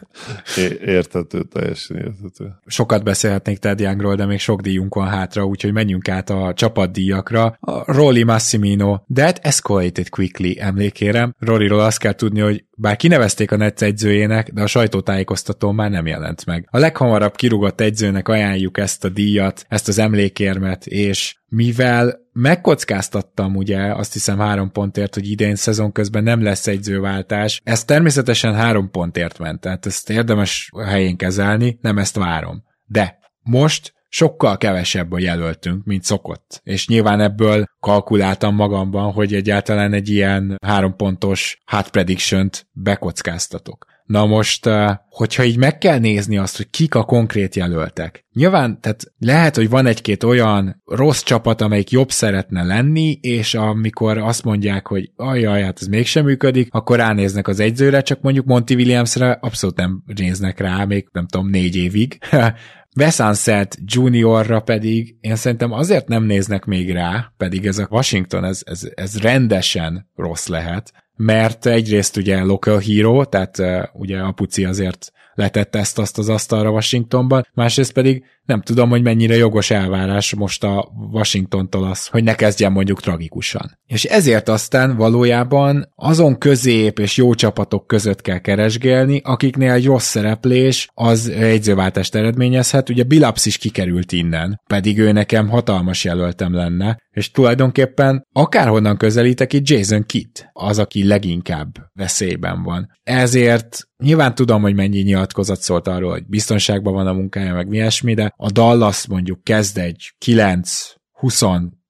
<laughs> értető, teljesen értető. Sokat beszélhetnék Ted Youngról, de még sok díjunk van hátra, úgyhogy menjünk át a csapatdíjakra. A Rolly Massimino, that escalated quickly emlékérem. Roryról azt kell tudni, hogy bár kinevezték a Netsz egyzőjének, de a sajtótájékoztató már nem jelent meg. A leghamarabb kirúgott egyzőnek ajánljuk ezt a díjat, ezt az emlékérmet, és mivel megkockáztattam ugye azt hiszem három pontért, hogy idén szezon közben nem lesz egyzőváltás, ez természetesen három pontért ment, tehát ezt érdemes helyén kezelni, nem ezt várom. De most sokkal kevesebb a jelöltünk, mint szokott. És nyilván ebből kalkuláltam magamban, hogy egyáltalán egy ilyen három pontos hard prediction-t bekockáztatok. Na most, eh, hogyha így meg kell nézni azt, hogy kik a konkrét jelöltek. Nyilván, tehát lehet, hogy van egy-két olyan rossz csapat, amelyik jobb szeretne lenni, és amikor azt mondják, hogy ajaj, hát ez mégsem működik, akkor ránéznek az egyzőre, csak mondjuk Monty Williamsre abszolút nem néznek rá, még nem tudom, négy évig. <laughs> Besanset Juniorra pedig én szerintem azért nem néznek még rá, pedig ez a Washington, ez, ez, ez rendesen rossz lehet, mert egyrészt ugye local hero, tehát ugye Apuci azért letette ezt azt az asztalra Washingtonban, másrészt pedig nem tudom, hogy mennyire jogos elvárás most a Washingtontól az, hogy ne kezdjen mondjuk tragikusan. És ezért aztán valójában azon közép és jó csapatok között kell keresgélni, akiknél egy rossz szereplés az egyzőváltást eredményezhet. Ugye Bilaps is kikerült innen, pedig ő nekem hatalmas jelöltem lenne, és tulajdonképpen akárhonnan közelítek itt Jason Kidd az, aki leginkább veszélyben van. Ezért nyilván tudom, hogy mennyi nyilatkozat szólt arról, hogy biztonságban van a munkája, meg mi ilyesmi, de a Dallas mondjuk kezd egy 9 20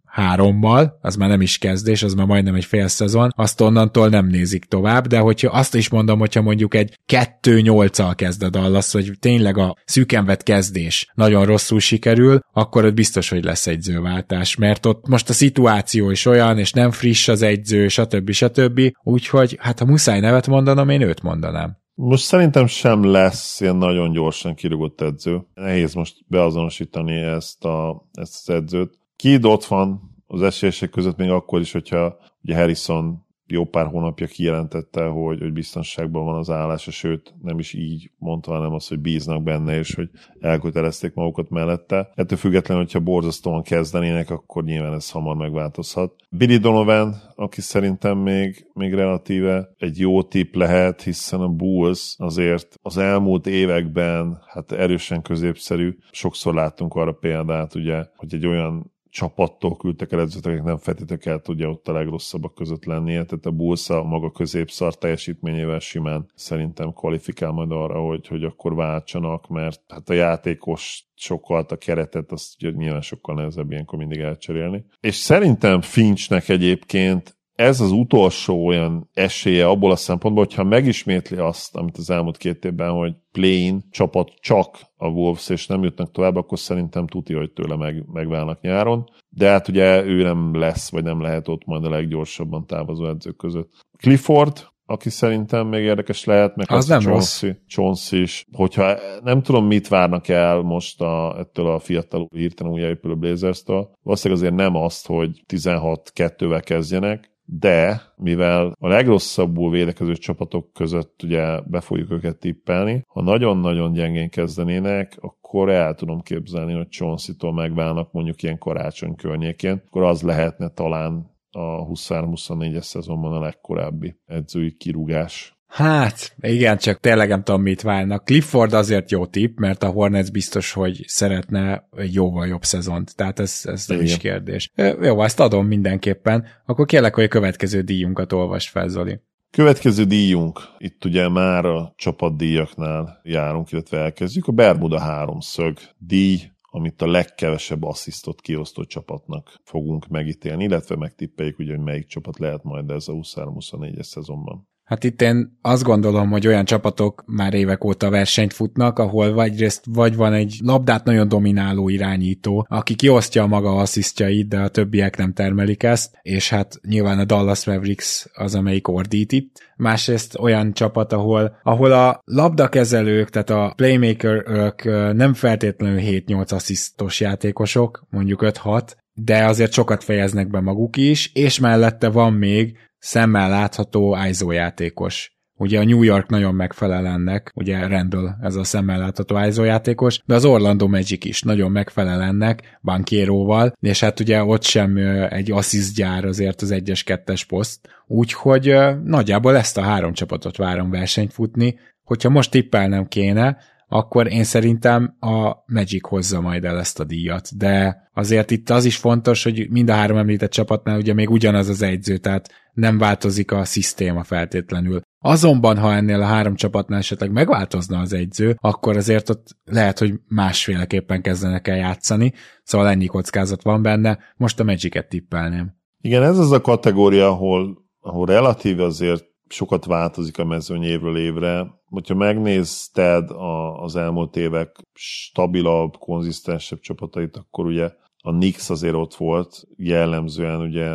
hárommal, az már nem is kezdés, az már majdnem egy fél szezon, azt onnantól nem nézik tovább, de hogyha azt is mondom, hogyha mondjuk egy 2-8-al kezd a Dallas, hogy tényleg a szűkenvet kezdés nagyon rosszul sikerül, akkor ott biztos, hogy lesz egyzőváltás, mert ott most a szituáció is olyan, és nem friss az egyző, stb. stb. Úgyhogy hát ha muszáj nevet mondanom, én őt mondanám. Most szerintem sem lesz ilyen nagyon gyorsan kirúgott edző. Nehéz most beazonosítani ezt, a, ezt az edzőt. Kid ott van az esélyesek között még akkor is, hogyha ugye Harrison jó pár hónapja kijelentette, hogy, hogy biztonságban van az állása, sőt nem is így mondta, hanem az, hogy bíznak benne, és hogy elkötelezték magukat mellette. Ettől függetlenül, hogyha borzasztóan kezdenének, akkor nyilván ez hamar megváltozhat. Billy Donovan, aki szerintem még, még relatíve egy jó tip lehet, hiszen a Bulls azért az elmúlt években hát erősen középszerű. Sokszor láttunk arra példát, ugye, hogy egy olyan csapattól küldtek el edzőt, nem feltétlenül kell tudja ott a legrosszabbak között lennie, tehát a Bulls a maga középszar teljesítményével simán szerintem kvalifikál majd arra, hogy, hogy akkor váltsanak, mert hát a játékos sokkal a keretet, azt ugye nyilván sokkal nehezebb ilyenkor mindig elcserélni. És szerintem Finchnek egyébként ez az utolsó olyan esélye abból a szempontból, hogyha megismétli azt, amit az elmúlt két évben, hogy plain csapat csak a Wolves, és nem jutnak tovább, akkor szerintem tuti, hogy tőle meg, megválnak nyáron. De hát ugye ő nem lesz, vagy nem lehet ott majd a leggyorsabban távozó edzők között. Clifford, aki szerintem még érdekes lehet, meg az, az nem Chauncey, Chauncey is. Hogyha nem tudom, mit várnak el most a, ettől a fiatal hirtelen újjáépülő Blazers-től, valószínűleg azért nem azt, hogy 16-2-vel kezdjenek, de mivel a legrosszabbul védekező csapatok között ugye be fogjuk őket tippelni, ha nagyon-nagyon gyengén kezdenének, akkor el tudom képzelni, hogy Chauncey-tól megválnak mondjuk ilyen karácsony környékén, akkor az lehetne talán a 23-24-es szezonban a legkorábbi edzői kirúgás. Hát, igen, csak tényleg nem tudom, mit válnak. Clifford azért jó tipp, mert a Hornets biztos, hogy szeretne jóval jobb szezont. Tehát ez, ez nem igen. is kérdés. Jó, ezt adom mindenképpen. Akkor kérlek, hogy a következő díjunkat olvas fel, Zoli. Következő díjunk, itt ugye már a csapatdíjaknál járunk, illetve elkezdjük, a Bermuda háromszög díj, amit a legkevesebb asszisztot kiosztó csapatnak fogunk megítélni, illetve megtippeljük, ugye, hogy melyik csapat lehet majd ez a 23-24-es szezonban. Hát itt én azt gondolom, hogy olyan csapatok már évek óta versenyt futnak, ahol vagy vagy van egy labdát nagyon domináló irányító, aki kiosztja a maga asszisztjait, de a többiek nem termelik ezt, és hát nyilván a Dallas Mavericks az, amelyik ordít itt. Másrészt olyan csapat, ahol, ahol a labdakezelők, tehát a playmakerök nem feltétlenül 7-8 asszisztos játékosok, mondjuk 5-6, de azért sokat fejeznek be maguk is, és mellette van még szemmel látható ISO játékos. Ugye a New York nagyon megfelel ennek, ugye Randall ez a szemmel látható ISO játékos, de az Orlando Magic is nagyon megfelel ennek, Bankéróval, és hát ugye ott sem egy assist gyár azért az egyes kettes poszt, úgyhogy nagyjából ezt a három csapatot várom versenyt futni, hogyha most tippelnem kéne, akkor én szerintem a Magic hozza majd el ezt a díjat, de azért itt az is fontos, hogy mind a három említett csapatnál ugye még ugyanaz az egyző, tehát nem változik a szisztéma feltétlenül. Azonban, ha ennél a három csapatnál esetleg megváltozna az egyző, akkor azért ott lehet, hogy másféleképpen kezdenek el játszani, szóval ennyi kockázat van benne, most a Magic-et tippelném. Igen, ez az a kategória, ahol, ahol relatív azért sokat változik a mezőny évről évre. Hogyha megnézted a, az elmúlt évek stabilabb, konzisztensebb csapatait, akkor ugye a Nix azért ott volt, jellemzően ugye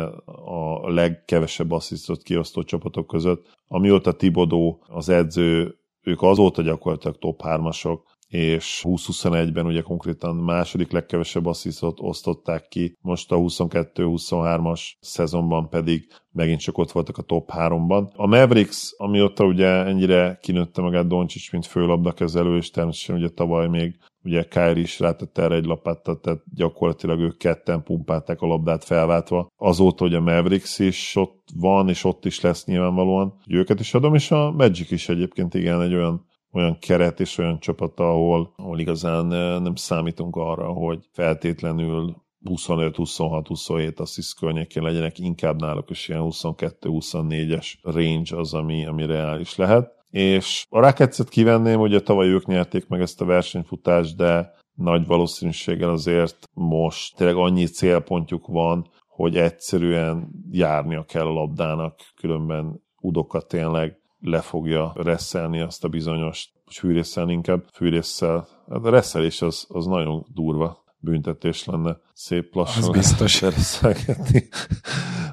a legkevesebb asszisztot kiosztó csapatok között. Amióta Tibodó az edző, ők azóta gyakorlatilag top 3-asok, és 20-21-ben ugye konkrétan második legkevesebb asszisztot osztották ki, most a 22-23-as szezonban pedig megint csak ott voltak a top 3-ban. A Mavericks, amióta ugye ennyire kinőtte magát Doncsics, mint főlabdakezelő, és természetesen ugye tavaly még ugye Kyrie is rátett erre egy lapáttal, tehát gyakorlatilag ők ketten pumpálták a labdát felváltva. Azóta, hogy a Mavericks is ott van, és ott is lesz nyilvánvalóan, hogy őket is adom, és a Magic is egyébként igen egy olyan olyan keret és olyan csapat, ahol, ahol igazán nem számítunk arra, hogy feltétlenül 25-26-27 assziszt környékén legyenek, inkább náluk is ilyen 22-24-es range az, ami, ami reális lehet. És a Rockets-et kivenném, ugye tavaly ők nyerték meg ezt a versenyfutást, de nagy valószínűséggel azért most tényleg annyi célpontjuk van, hogy egyszerűen járnia kell a labdának, különben Udoka tényleg le fogja reszelni azt a bizonyos, hogy fűrészel inkább, fűrésszel. Hát a reszelés az, az nagyon durva büntetés lenne szép lassan. Az biztos. <laughs>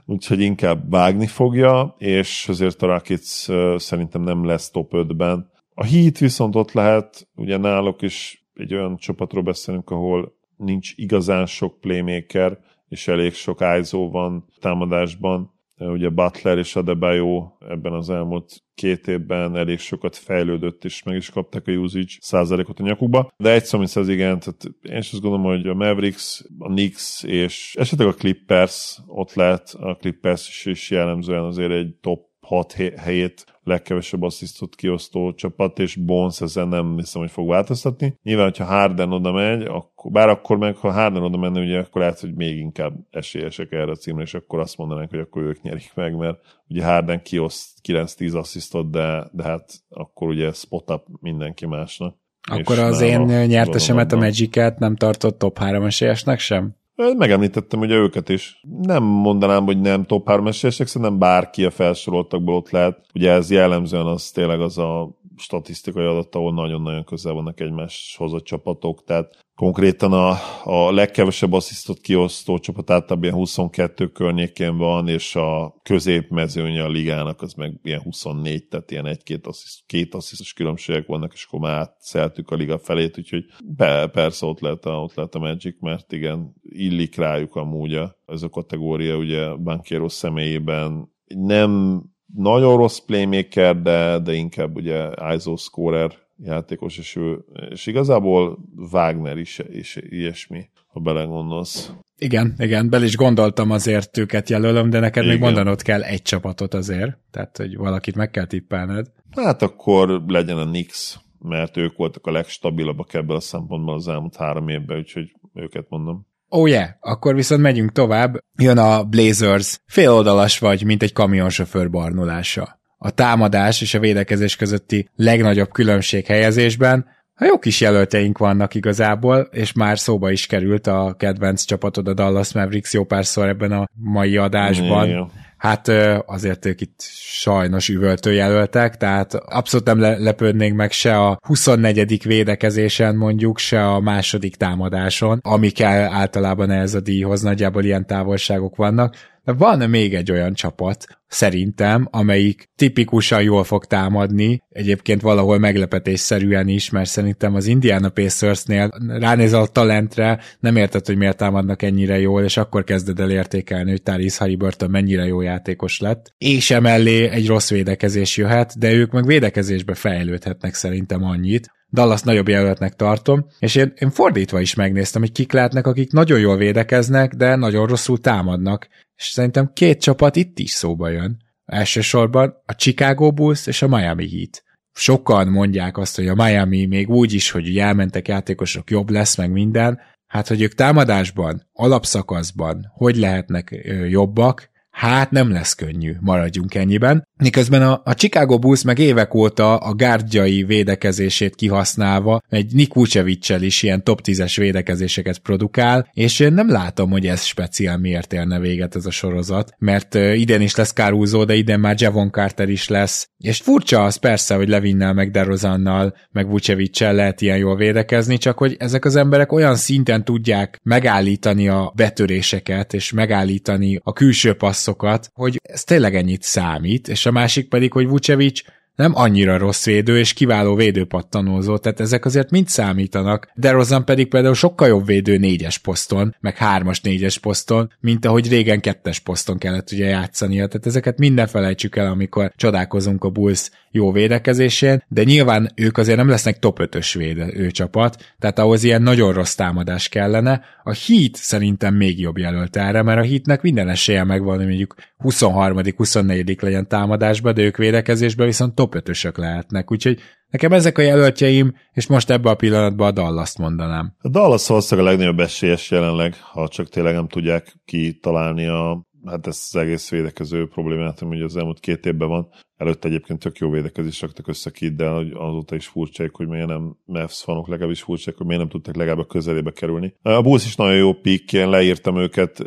Úgyhogy inkább vágni fogja, és azért a Rakic szerintem nem lesz top 5-ben. A Heat viszont ott lehet, ugye náluk is egy olyan csapatról beszélünk, ahol nincs igazán sok playmaker, és elég sok ISO van támadásban, ugye Butler és Adebayo ebben az elmúlt két évben elég sokat fejlődött, és meg is kapták a usage százalékot a nyakukba. De egy szó, mint az igen, tehát én is azt gondolom, hogy a Mavericks, a Knicks és esetleg a Clippers ott lehet, a Clippers is, is jellemzően azért egy top 6 helyét legkevesebb asszisztot kiosztó csapat, és Bones ezen nem hiszem, hogy fog változtatni. Nyilván, hogyha Harden oda megy, akkor, bár akkor meg, ha Harden oda menne, ugye akkor lehet, hogy még inkább esélyesek erre a címre, és akkor azt mondanánk, hogy akkor ők nyerik meg, mert ugye Harden kioszt 9-10 asszisztot, de, de hát akkor ugye spot up mindenki másnak. Akkor az én nyertesemet a Magic-et nem tartott top 3 esélyesnek sem? Megemlítettem ugye őket is. Nem mondanám, hogy nem top 3 esélyesek, szerintem bárki a felsoroltakból ott lehet. Ugye ez jellemzően az tényleg az a statisztikai adat, ahol nagyon-nagyon közel vannak egymáshoz a csapatok, tehát konkrétan a, a legkevesebb asszisztot kiosztó csapat általában ilyen 22 környékén van, és a középmezőnye a ligának az meg ilyen 24, tehát ilyen egy-két assziszt, két asszisztos különbségek vannak, és akkor már átszeltük a liga felét, úgyhogy be, persze ott lehet, a, ott lehet a Magic, mert igen, illik rájuk amúgy a, ez a kategória, ugye Bankéro személyében. Nem nagyon rossz playmaker, de, de inkább ugye ISO scorer játékos, és, ő, és igazából Wagner is, és ilyesmi, ha belegondolsz. Igen, igen, bel is gondoltam azért őket jelölöm, de neked igen. még mondanod kell egy csapatot azért, tehát hogy valakit meg kell tippelned. Hát akkor legyen a Nix, mert ők voltak a legstabilabbak ebből a szempontból az elmúlt három évben, úgyhogy őket mondom. Oh yeah, akkor viszont megyünk tovább. Jön a Blazers. Féloldalas vagy, mint egy kamionsofőr barnulása. A támadás és a védekezés közötti legnagyobb különbség helyezésben ha jó kis jelölteink vannak igazából, és már szóba is került a kedvenc csapatod a Dallas Mavericks jó párszor ebben a mai adásban. Hát azért ők itt sajnos üvöltő jelöltek, tehát abszolút nem lepődnénk meg se a 24. védekezésen mondjuk, se a második támadáson, ami kell általában ez a díjhoz, nagyjából ilyen távolságok vannak. De van még egy olyan csapat, szerintem, amelyik tipikusan jól fog támadni, egyébként valahol meglepetésszerűen is, mert szerintem az Indiana Pacersnél ránézel a talentre, nem érted, hogy miért támadnak ennyire jól, és akkor kezded el értékelni, hogy Tyrese Halliburton mennyire jó játékos lett, és emellé egy rossz védekezés jöhet, de ők meg védekezésbe fejlődhetnek szerintem annyit, Dallas nagyobb jelöltnek tartom, és én, én fordítva is megnéztem, hogy kik lehetnek, akik nagyon jól védekeznek, de nagyon rosszul támadnak, és szerintem két csapat itt is szóba jön. Elsősorban a Chicago Bulls és a Miami Heat. Sokan mondják azt, hogy a Miami még úgy is, hogy elmentek játékosok, jobb lesz, meg minden, hát hogy ők támadásban, alapszakaszban hogy lehetnek jobbak, hát nem lesz könnyű, maradjunk ennyiben. Miközben a, a Chicago Bulls meg évek óta a gárdjai védekezését kihasználva egy Nick vucevic is ilyen top 10-es védekezéseket produkál, és én nem látom, hogy ez speciál miért érne véget ez a sorozat, mert idén is lesz Caruso, de idén már Javon Carter is lesz, és furcsa az persze, hogy Levinnel, meg DeRozannal, meg vucevic lehet ilyen jól védekezni, csak hogy ezek az emberek olyan szinten tudják megállítani a betöréseket, és megállítani a külső passzokat, hogy ez tényleg ennyit számít, és a másik pedig, hogy Vucevic nem annyira rossz védő, és kiváló védőpattanózó, tehát ezek azért mind számítanak. De Rozan pedig például sokkal jobb védő négyes poszton, meg hármas négyes poszton, mint ahogy régen kettes poszton kellett ugye játszania. Tehát ezeket minden felejtsük el, amikor csodálkozunk a Bulls jó védekezésén, de nyilván ők azért nem lesznek top 5-ös védő csapat, tehát ahhoz ilyen nagyon rossz támadás kellene. A Heat szerintem még jobb jelölt erre, mert a Heatnek minden esélye megvan, hogy mondjuk 23 24 legyen támadásba, de ők védekezésben viszont top 5-ösök lehetnek, úgyhogy Nekem ezek a jelöltjeim, és most ebbe a pillanatban a Dallas-t mondanám. A Dallas valószínűleg a legnagyobb esélyes jelenleg, ha csak tényleg nem tudják kitalálni a hát ez az egész védekező problémát, ami az elmúlt két évben van. Előtte egyébként tök jó védekezés raktak össze ki, de azóta is furcsáik, hogy miért nem Mavs fanok legalábbis furcsáik, hogy miért nem tudtak legalább a közelébe kerülni. A Bulls is nagyon jó pick, én leírtam őket,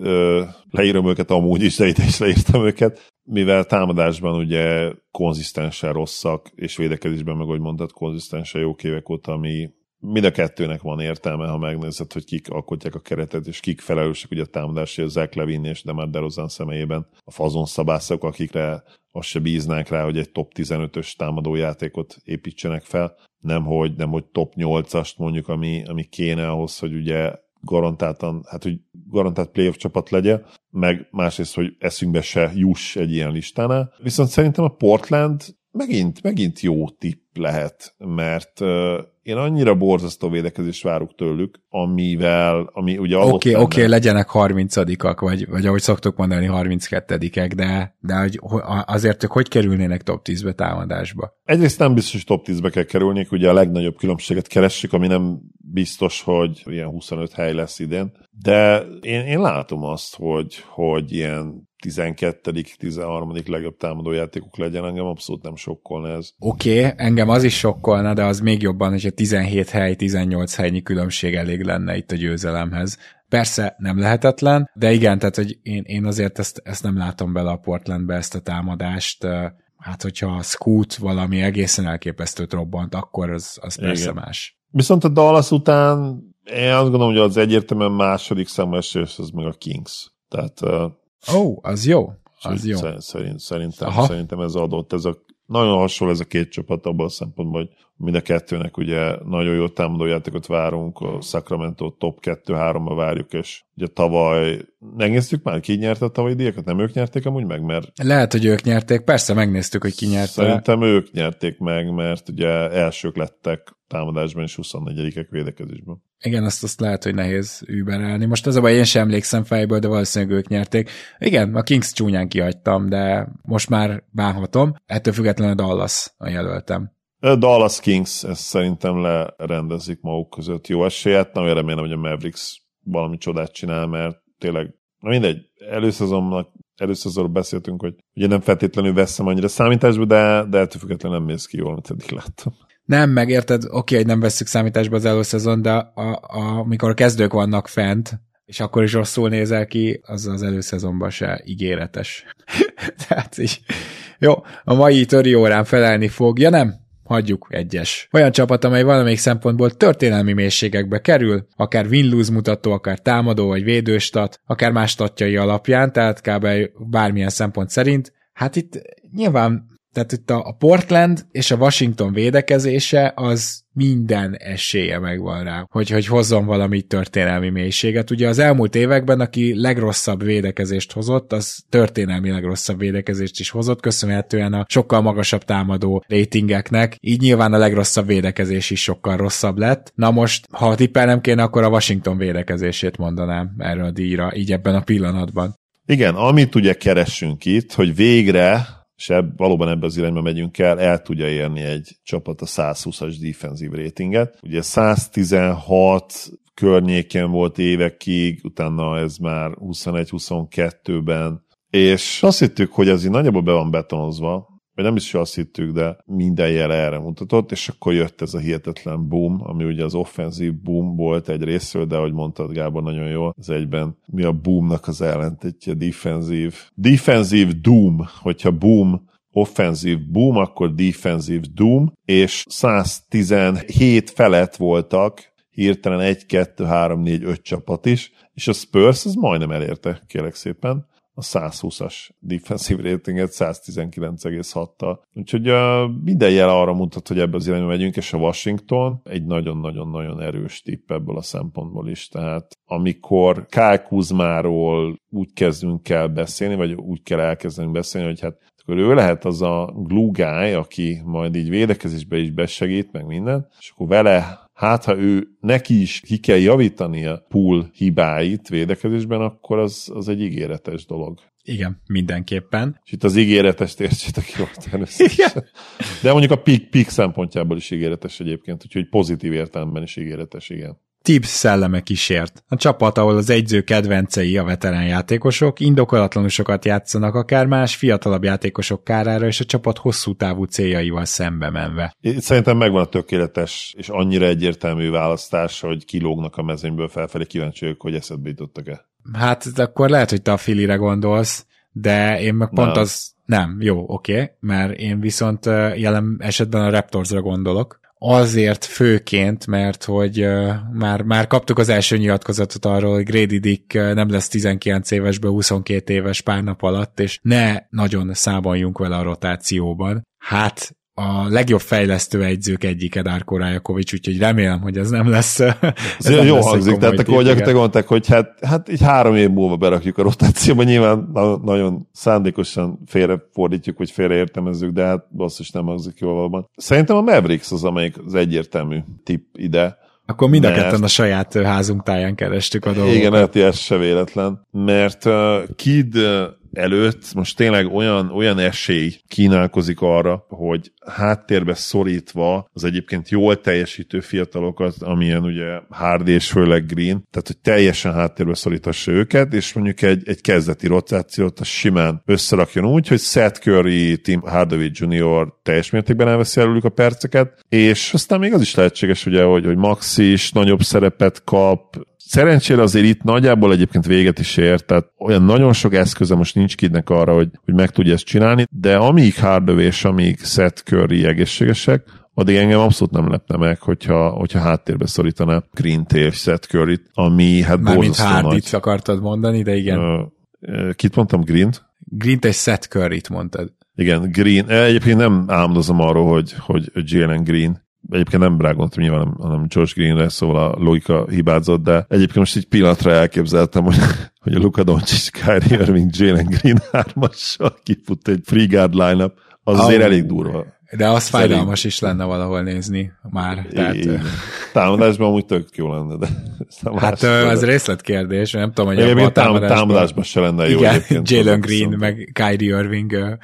leírom őket amúgy is, de is leírtam őket, mivel támadásban ugye konzisztensen rosszak, és védekezésben meg, ahogy mondtad, konzisztensen jó évek óta, ami mind a kettőnek van értelme, ha megnézed, hogy kik alkotják a keretet, és kik felelősek ugye a támadásra, a Zach Levin és Demar DeRozan személyében. A fazon szabászok, akikre azt se bíznánk rá, hogy egy top 15-ös támadójátékot építsenek fel, nem hogy, nem hogy top 8-ast mondjuk, ami, ami kéne ahhoz, hogy ugye garantáltan, hát hogy garantált playoff csapat legyen, meg másrészt, hogy eszünkbe se juss egy ilyen listánál. Viszont szerintem a Portland megint, megint jó tipp lehet, mert uh, én annyira borzasztó védekezést várok tőlük, amivel, ami ugye Oké, okay, oké, okay, legyenek 30-ak, vagy, vagy ahogy szoktuk mondani, 32-ek, de, de hogy, azért ők hogy kerülnének top 10-be támadásba? Egyrészt nem biztos, hogy top 10-be kell kerülni, ugye a legnagyobb különbséget keressük, ami nem biztos, hogy ilyen 25 hely lesz idén, de én, én látom azt, hogy, hogy ilyen 12 13 legjobb támadójátékuk legyen, engem abszolút nem sokkolna ez. Oké, okay, engem az is sokkolna, de az még jobban, hogy a 17 hely, 18 helynyi különbség elég lenne itt a győzelemhez. Persze nem lehetetlen, de igen, tehát hogy én, én azért ezt, ezt nem látom bele a Portlandbe ezt a támadást. Hát, hogyha a Scoot valami egészen elképesztőt robbant, akkor az, az persze igen. más. Viszont a Dallas után én azt gondolom, hogy az egyértelműen második számú esélyes az meg a Kings. Tehát Ó, oh, az jó. Az jó. Szerint, szerintem, szerintem ez adott. Ez a, nagyon hasonló ez a két csapat abban a szempontból, hogy mind a kettőnek ugye nagyon jó támadójátékot várunk, a Sacramento top 2-3-ba várjuk, és ugye tavaly, megnéztük már, ki nyerte a tavalyi díjakat? Nem ők nyerték amúgy meg, mert... Lehet, hogy ők nyerték, persze megnéztük, hogy ki nyerte. Szerintem ők nyerték meg, mert ugye elsők lettek támadásban és 24-ek védekezésben. Igen, azt, azt lehet, hogy nehéz überelni. Most az a baj, én sem emlékszem fejből, de valószínűleg ők nyerték. Igen, a Kings csúnyán kihagytam, de most már bánhatom. Ettől függetlenül Dallas a jelöltem. Dallas Kings ezt szerintem lerendezik maguk között jó esélyet. Nem remélem, hogy a Mavericks valami csodát csinál, mert tényleg, na mindegy, előszezonnak először beszéltünk, hogy ugye nem feltétlenül veszem annyira számításba, de, de ettől függetlenül nem mész ki jól, amit eddig láttam. Nem, megérted, oké, hogy nem veszük számításba az előszezon, de a, a, amikor a kezdők vannak fent, és akkor is rosszul nézel ki, az az előszezonban se ígéretes. <laughs> Tehát így, jó, a mai töri órán felelni fog, ja nem, hagyjuk egyes. Olyan csapat, amely valamelyik szempontból történelmi mélységekbe kerül, akár win mutató, akár támadó vagy védőstat, akár más statjai alapján, tehát kb. bármilyen szempont szerint. Hát itt nyilván tehát itt a Portland és a Washington védekezése az minden esélye megvan rá, hogy, hogy hozzon valami történelmi mélységet. Ugye az elmúlt években, aki legrosszabb védekezést hozott, az történelmi legrosszabb védekezést is hozott, köszönhetően a sokkal magasabb támadó ratingeknek, így nyilván a legrosszabb védekezés is sokkal rosszabb lett. Na most, ha tippelnem kéne, akkor a Washington védekezését mondanám erre a díjra, így ebben a pillanatban. Igen, amit ugye keressünk itt, hogy végre ebb, valóban ebbe az irányba megyünk el, el tudja érni egy csapat a 120-as defensív ratinget. Ugye 116 környéken volt évekig, utána ez már 21-22-ben, és azt hittük, hogy ez így nagyjából be van betonozva, vagy nem is azt hittük, de minden jele erre mutatott, és akkor jött ez a hihetetlen boom, ami ugye az offenzív boom volt egy részről, de ahogy mondtad Gábor nagyon jól, az egyben. Mi a boomnak az ellentétje, defensív. Defensív doom, hogyha boom offenzív boom, akkor defensív doom, és 117 felett voltak hirtelen 1, 2, 3, 4, 5 csapat is, és a Spurs az majdnem elérte, kérek szépen a 120-as defensive ratinget 119,6-tal. Úgyhogy uh, minden jel arra mutat, hogy ebbe az irányba megyünk, és a Washington egy nagyon-nagyon-nagyon erős tipp ebből a szempontból is. Tehát amikor Kyle Kuzmáról úgy kezdünk el beszélni, vagy úgy kell elkezdenünk beszélni, hogy hát akkor ő lehet az a glue guy, aki majd így védekezésbe is besegít, meg minden, és akkor vele hát ha ő neki is ki kell javítani a pool hibáit védekezésben, akkor az, az egy ígéretes dolog. Igen, mindenképpen. És itt az ígéretes értsétek jól természetesen. De mondjuk a pick, pick szempontjából is ígéretes egyébként, úgyhogy pozitív értelemben is ígéretes, igen. Tibbs szelleme kísért. A csapat, ahol az egyző kedvencei a veterán játékosok, indokolatlanul sokat játszanak akár más fiatalabb játékosok kárára, és a csapat hosszú távú céljaival szembe menve. Itt szerintem megvan a tökéletes és annyira egyértelmű választás, hogy kilógnak a mezőnyből felfelé, kíváncsi vagyok, hogy eszedbe jutottak-e. Hát akkor lehet, hogy te a Filire gondolsz, de én meg pont nem. az nem, jó, oké, okay, mert én viszont jelen esetben a Raptorsra gondolok, azért főként, mert hogy már, már kaptuk az első nyilatkozatot arról, hogy Grady Dick nem lesz 19 évesből 22 éves pár nap alatt, és ne nagyon számoljunk vele a rotációban. Hát a legjobb fejlesztő egyzők egyike Darko Rajakovics, úgyhogy remélem, hogy ez nem lesz. <laughs> Ez nem jó lesz hangzik, tehát akkor hogy te gondolták, hogy hát, hát így három év múlva berakjuk a rotációba, nyilván nagyon szándékosan félrefordítjuk, hogy félreértelmezzük, de hát basszus nem hangzik jól valóban. Szerintem a Mavericks az, amelyik az egyértelmű tip ide. Akkor mind a mert... ketten a saját házunk táján kerestük a dolgokat. Igen, hát ez se véletlen, mert uh, Kid előtt most tényleg olyan, olyan esély kínálkozik arra, hogy háttérbe szorítva az egyébként jól teljesítő fiatalokat, amilyen ugye Hardy és főleg Green, tehát hogy teljesen háttérbe szorítassa őket, és mondjuk egy, egy kezdeti rotációt a simán összerakjon úgy, hogy Seth Curry, Tim Hardaway Jr. teljes mértékben elveszi előlük a perceket, és aztán még az is lehetséges, ugye, hogy, hogy Max is nagyobb szerepet kap, Szerencsére azért itt nagyjából egyébként véget is ért, tehát olyan nagyon sok eszköze most nincs kidnek arra, hogy, hogy meg tudja ezt csinálni, de amíg Hardaway és amíg Seth Curry egészségesek, addig engem abszolút nem lepne meg, hogyha, hogyha háttérbe szorítaná Green és Seth curry ami hát Mármint Hardit akartad mondani, de igen. Uh, kit mondtam, Green-t? Green-t és Seth Curry-t mondtad. Igen, Green. Egyébként nem álmodozom arról, hogy, hogy Jalen Green egyébként nem rá gondoltam nyilván, hanem Josh Greenre, szóval a logika hibázott, de egyébként most egy pillanatra elképzeltem, hogy, <laughs> hogy a Luka Doncic, Kyrie Irving, Jalen Green hármassal kifut egy free guard lineup, az oh, azért elég durva. De az Szerint... fájdalmas is lenne valahol nézni már. Tehát... Támadásban amúgy tök jó lenne, de Hát ez részletkérdés, nem tudom, hogy a támadásban... támadásban se lenne jó. Igen, Jalen Green, meg Kyrie Irving.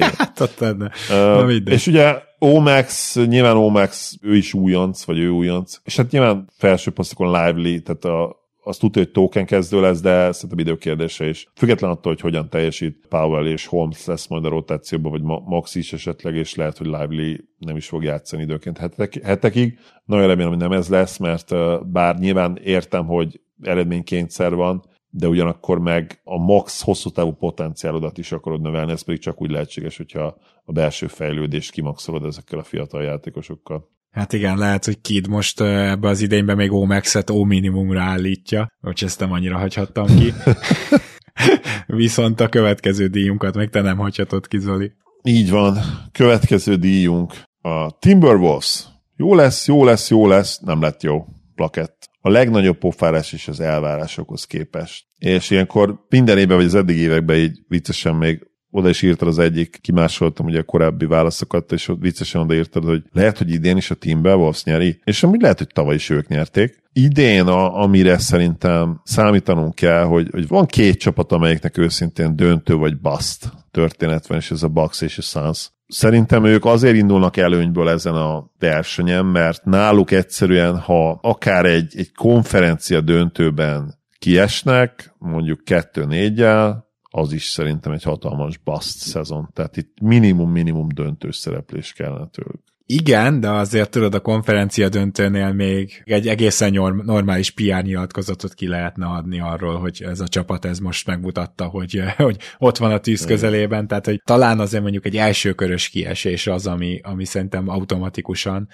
<laughs> hát ott lenne. Uh, és ugye Omax, nyilván Omax, ő is újonc, vagy ő újonc, és hát nyilván felső posztokon lively, tehát a, azt tudja, hogy token kezdő lesz, de szerintem időkérdése is. Független attól, hogy hogyan teljesít Powell és Holmes lesz majd a rotációban, vagy Max is esetleg, és lehet, hogy Lively nem is fog játszani időként hetek, hetekig. Nagyon remélem, hogy nem ez lesz, mert bár nyilván értem, hogy eredménykényszer van, de ugyanakkor meg a max hosszú távú potenciálodat is akarod növelni, ez pedig csak úgy lehetséges, hogyha a belső fejlődést kimaxolod ezekkel a fiatal játékosokkal. Hát igen, lehet, hogy Kid most ebbe az idényben még O-Max-et O-minimumra állítja, hogy ezt nem annyira hagyhattam ki. <laughs> Viszont a következő díjunkat meg te nem hagyhatod ki, Zoli. Így van. Következő díjunk a Timberwolves. Jó lesz, jó lesz, jó lesz, nem lett jó. Plakett. A legnagyobb pofárás is az elvárásokhoz képest. És ilyenkor minden évben, vagy az eddig években így viccesen még oda is írtad az egyik, kimásoltam ugye a korábbi válaszokat, és ott viccesen odaírtad, hogy lehet, hogy idén is a Timberwolves nyeri, és amúgy lehet, hogy tavaly is ők nyerték. Idén, a, amire szerintem számítanunk kell, hogy, hogy van két csapat, amelyiknek őszintén döntő vagy bust történet és ez a Bucks és a Suns. Szerintem ők azért indulnak előnyből ezen a versenyen, mert náluk egyszerűen, ha akár egy, egy konferencia döntőben kiesnek, mondjuk 2-4-jel, az is szerintem egy hatalmas bust szezon. Tehát itt minimum-minimum döntős szereplés kellene tőlük. Igen, de azért tudod, a konferencia döntőnél még egy egészen normális PR nyilatkozatot ki lehetne adni arról, hogy ez a csapat ez most megmutatta, hogy, hogy ott van a tűz közelében, tehát hogy talán azért mondjuk egy elsőkörös kiesés az, ami, ami szerintem automatikusan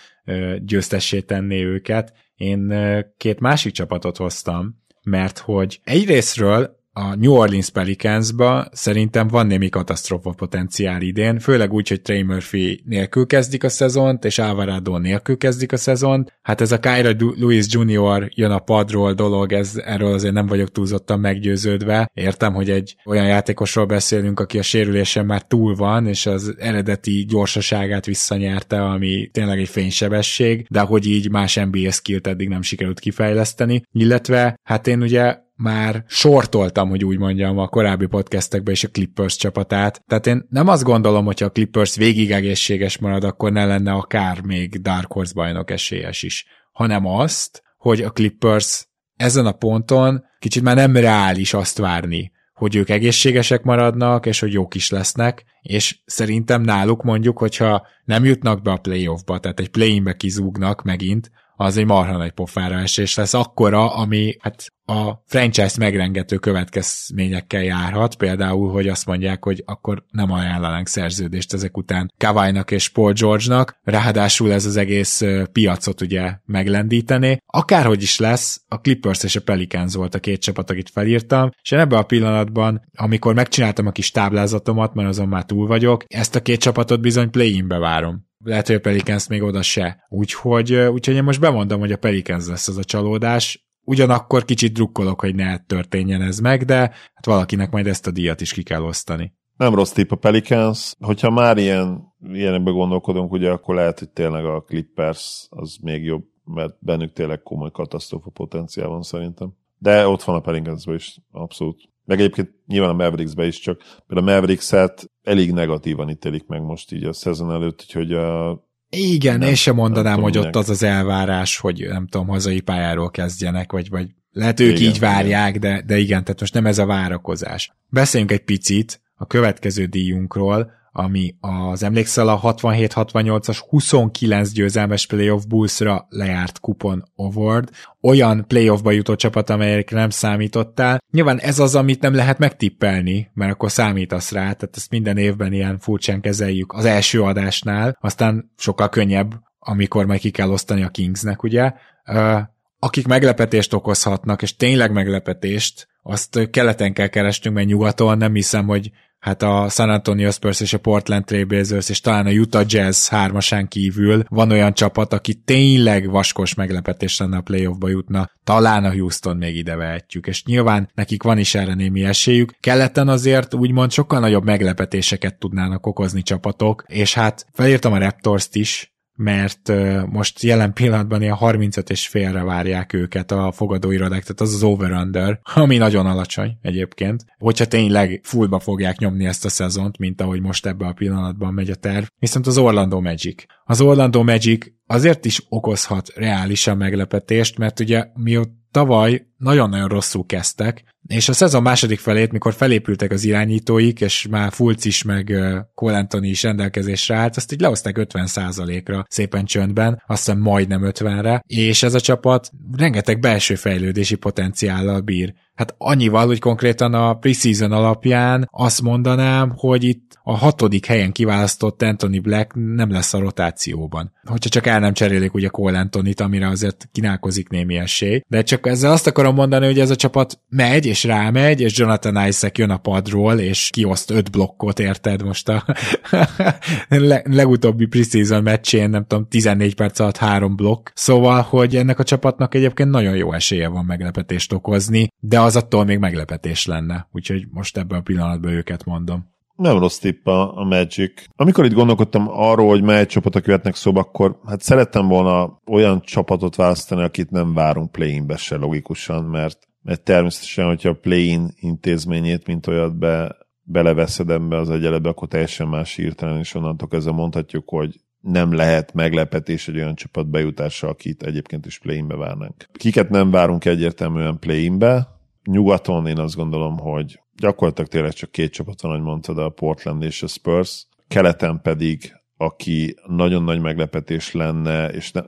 győztessé tenné őket. Én két másik csapatot hoztam, mert hogy egyrésztről a New Orleans Pelicansba szerintem van némi katasztrófa potenciál idén, főleg úgy, hogy Trey Murphy nélkül kezdik a szezont, és Alvarado nélkül kezdik a szezont. Hát ez a Kyra Lewis Jr. jön a padról dolog, ez, erről azért nem vagyok túlzottan meggyőződve. Értem, hogy egy olyan játékosról beszélünk, aki a sérülésen már túl van, és az eredeti gyorsaságát visszanyerte, ami tényleg egy fénysebesség, de hogy így más NBA skillt eddig nem sikerült kifejleszteni. Illetve hát én ugye már sortoltam, hogy úgy mondjam, a korábbi podcastekben is a Clippers csapatát. Tehát én nem azt gondolom, hogy a Clippers végig egészséges marad, akkor ne lenne akár még Dark Horse bajnok esélyes is, hanem azt, hogy a Clippers ezen a ponton kicsit már nem reális azt várni, hogy ők egészségesek maradnak, és hogy jók is lesznek, és szerintem náluk mondjuk, hogyha nem jutnak be a playoffba, tehát egy play-inbe kizúgnak megint, az egy marha nagy pofára esés lesz, akkora, ami hát a franchise megrengető következményekkel járhat, például, hogy azt mondják, hogy akkor nem ajánlanánk szerződést ezek után Kawainak és Paul George-nak, ráadásul ez az egész piacot ugye meglendítené. Akárhogy is lesz, a Clippers és a Pelicans volt a két csapat, akit felírtam, és én ebben a pillanatban, amikor megcsináltam a kis táblázatomat, mert azon már túl vagyok, ezt a két csapatot bizony play-inbe várom lehet, hogy a Pelicans még oda se. Úgyhogy, úgyhogy én most bemondom, hogy a Pelicans lesz az a csalódás. Ugyanakkor kicsit drukkolok, hogy ne történjen ez meg, de hát valakinek majd ezt a díjat is ki kell osztani. Nem rossz tipp a Pelicans. Hogyha már ilyen, ilyenekbe gondolkodunk, ugye akkor lehet, hogy tényleg a Clippers az még jobb, mert bennük tényleg komoly katasztrófa potenciál van szerintem. De ott van a Pelicansban is, abszolút. Meg egyébként nyilván a Mavericksbe is, csak például a Mavericks-et elég negatívan ítélik meg most így a szezon előtt, úgyhogy a igen, nem, én sem mondanám, hogy ott az az elvárás, hogy nem tudom, hazai pályáról kezdjenek, vagy, vagy lehet ők igen, így várják, igen. De, de igen, tehát most nem ez a várakozás. Beszéljünk egy picit a következő díjunkról, ami az emlékszel a 67-68-as 29 győzelmes playoff Bullsra lejárt kupon award, olyan playoffba jutó csapat, amelyekre nem számítottál. Nyilván ez az, amit nem lehet megtippelni, mert akkor számítasz rá, tehát ezt minden évben ilyen furcsán kezeljük az első adásnál, aztán sokkal könnyebb, amikor majd ki kell osztani a Kingsnek, ugye? akik meglepetést okozhatnak, és tényleg meglepetést, azt keleten kell keresnünk, mert nyugaton nem hiszem, hogy hát a San Antonio Spurs és a Portland Trailblazers és talán a Utah Jazz hármasán kívül van olyan csapat, aki tényleg vaskos meglepetés lenne a playoffba jutna, talán a Houston még ide vehetjük, és nyilván nekik van is erre némi esélyük. Keleten azért úgymond sokkal nagyobb meglepetéseket tudnának okozni csapatok, és hát felírtam a Raptors-t is, mert most jelen pillanatban ilyen 35 és félre várják őket a fogadóirodák, tehát az az over-under, ami nagyon alacsony egyébként, hogyha tényleg fullba fogják nyomni ezt a szezont, mint ahogy most ebben a pillanatban megy a terv. Viszont az Orlando Magic. Az Orlando Magic azért is okozhat reálisan meglepetést, mert ugye mióta tavaly nagyon-nagyon rosszul kezdtek, és a szezon második felét, mikor felépültek az irányítóik, és már Fulc is, meg Cole is rendelkezésre állt, azt így lehozták 50%-ra szépen csöndben, azt hiszem majdnem 50-re, és ez a csapat rengeteg belső fejlődési potenciállal bír. Hát annyival, hogy konkrétan a preseason alapján azt mondanám, hogy itt a hatodik helyen kiválasztott Anthony Black nem lesz a rotációban. Hogyha csak el nem cserélik ugye Cole Anthony-t, amire azért kínálkozik némi esély. De csak ezzel azt akarom mondani, hogy ez a csapat megy, és rámegy, és Jonathan Isaac jön a padról, és kioszt öt blokkot, érted most a <laughs> le- legutóbbi preseason meccsén, nem tudom, 14 perc alatt három blokk. Szóval, hogy ennek a csapatnak egyébként nagyon jó esélye van meglepetést okozni, de az attól még meglepetés lenne. Úgyhogy most ebben a pillanatban őket mondom. Nem rossz tipp a, a Magic. Amikor itt gondolkodtam arról, hogy mely csapatok jöhetnek szóba, akkor hát szerettem volna olyan csapatot választani, akit nem várunk play-inbe se logikusan, mert, mert természetesen, hogyha a play-in intézményét, mint olyat be, beleveszed ebbe az egyelebe, akkor teljesen más hirtelen, és onnantól ezzel mondhatjuk, hogy nem lehet meglepetés egy olyan csapat bejutása, akit egyébként is play-inbe várnánk. Kiket nem várunk egyértelműen play-inbe, nyugaton én azt gondolom, hogy gyakorlatilag tényleg csak két csapat van, ahogy mondtad, a Portland és a Spurs. Keleten pedig aki nagyon nagy meglepetés lenne, és ne,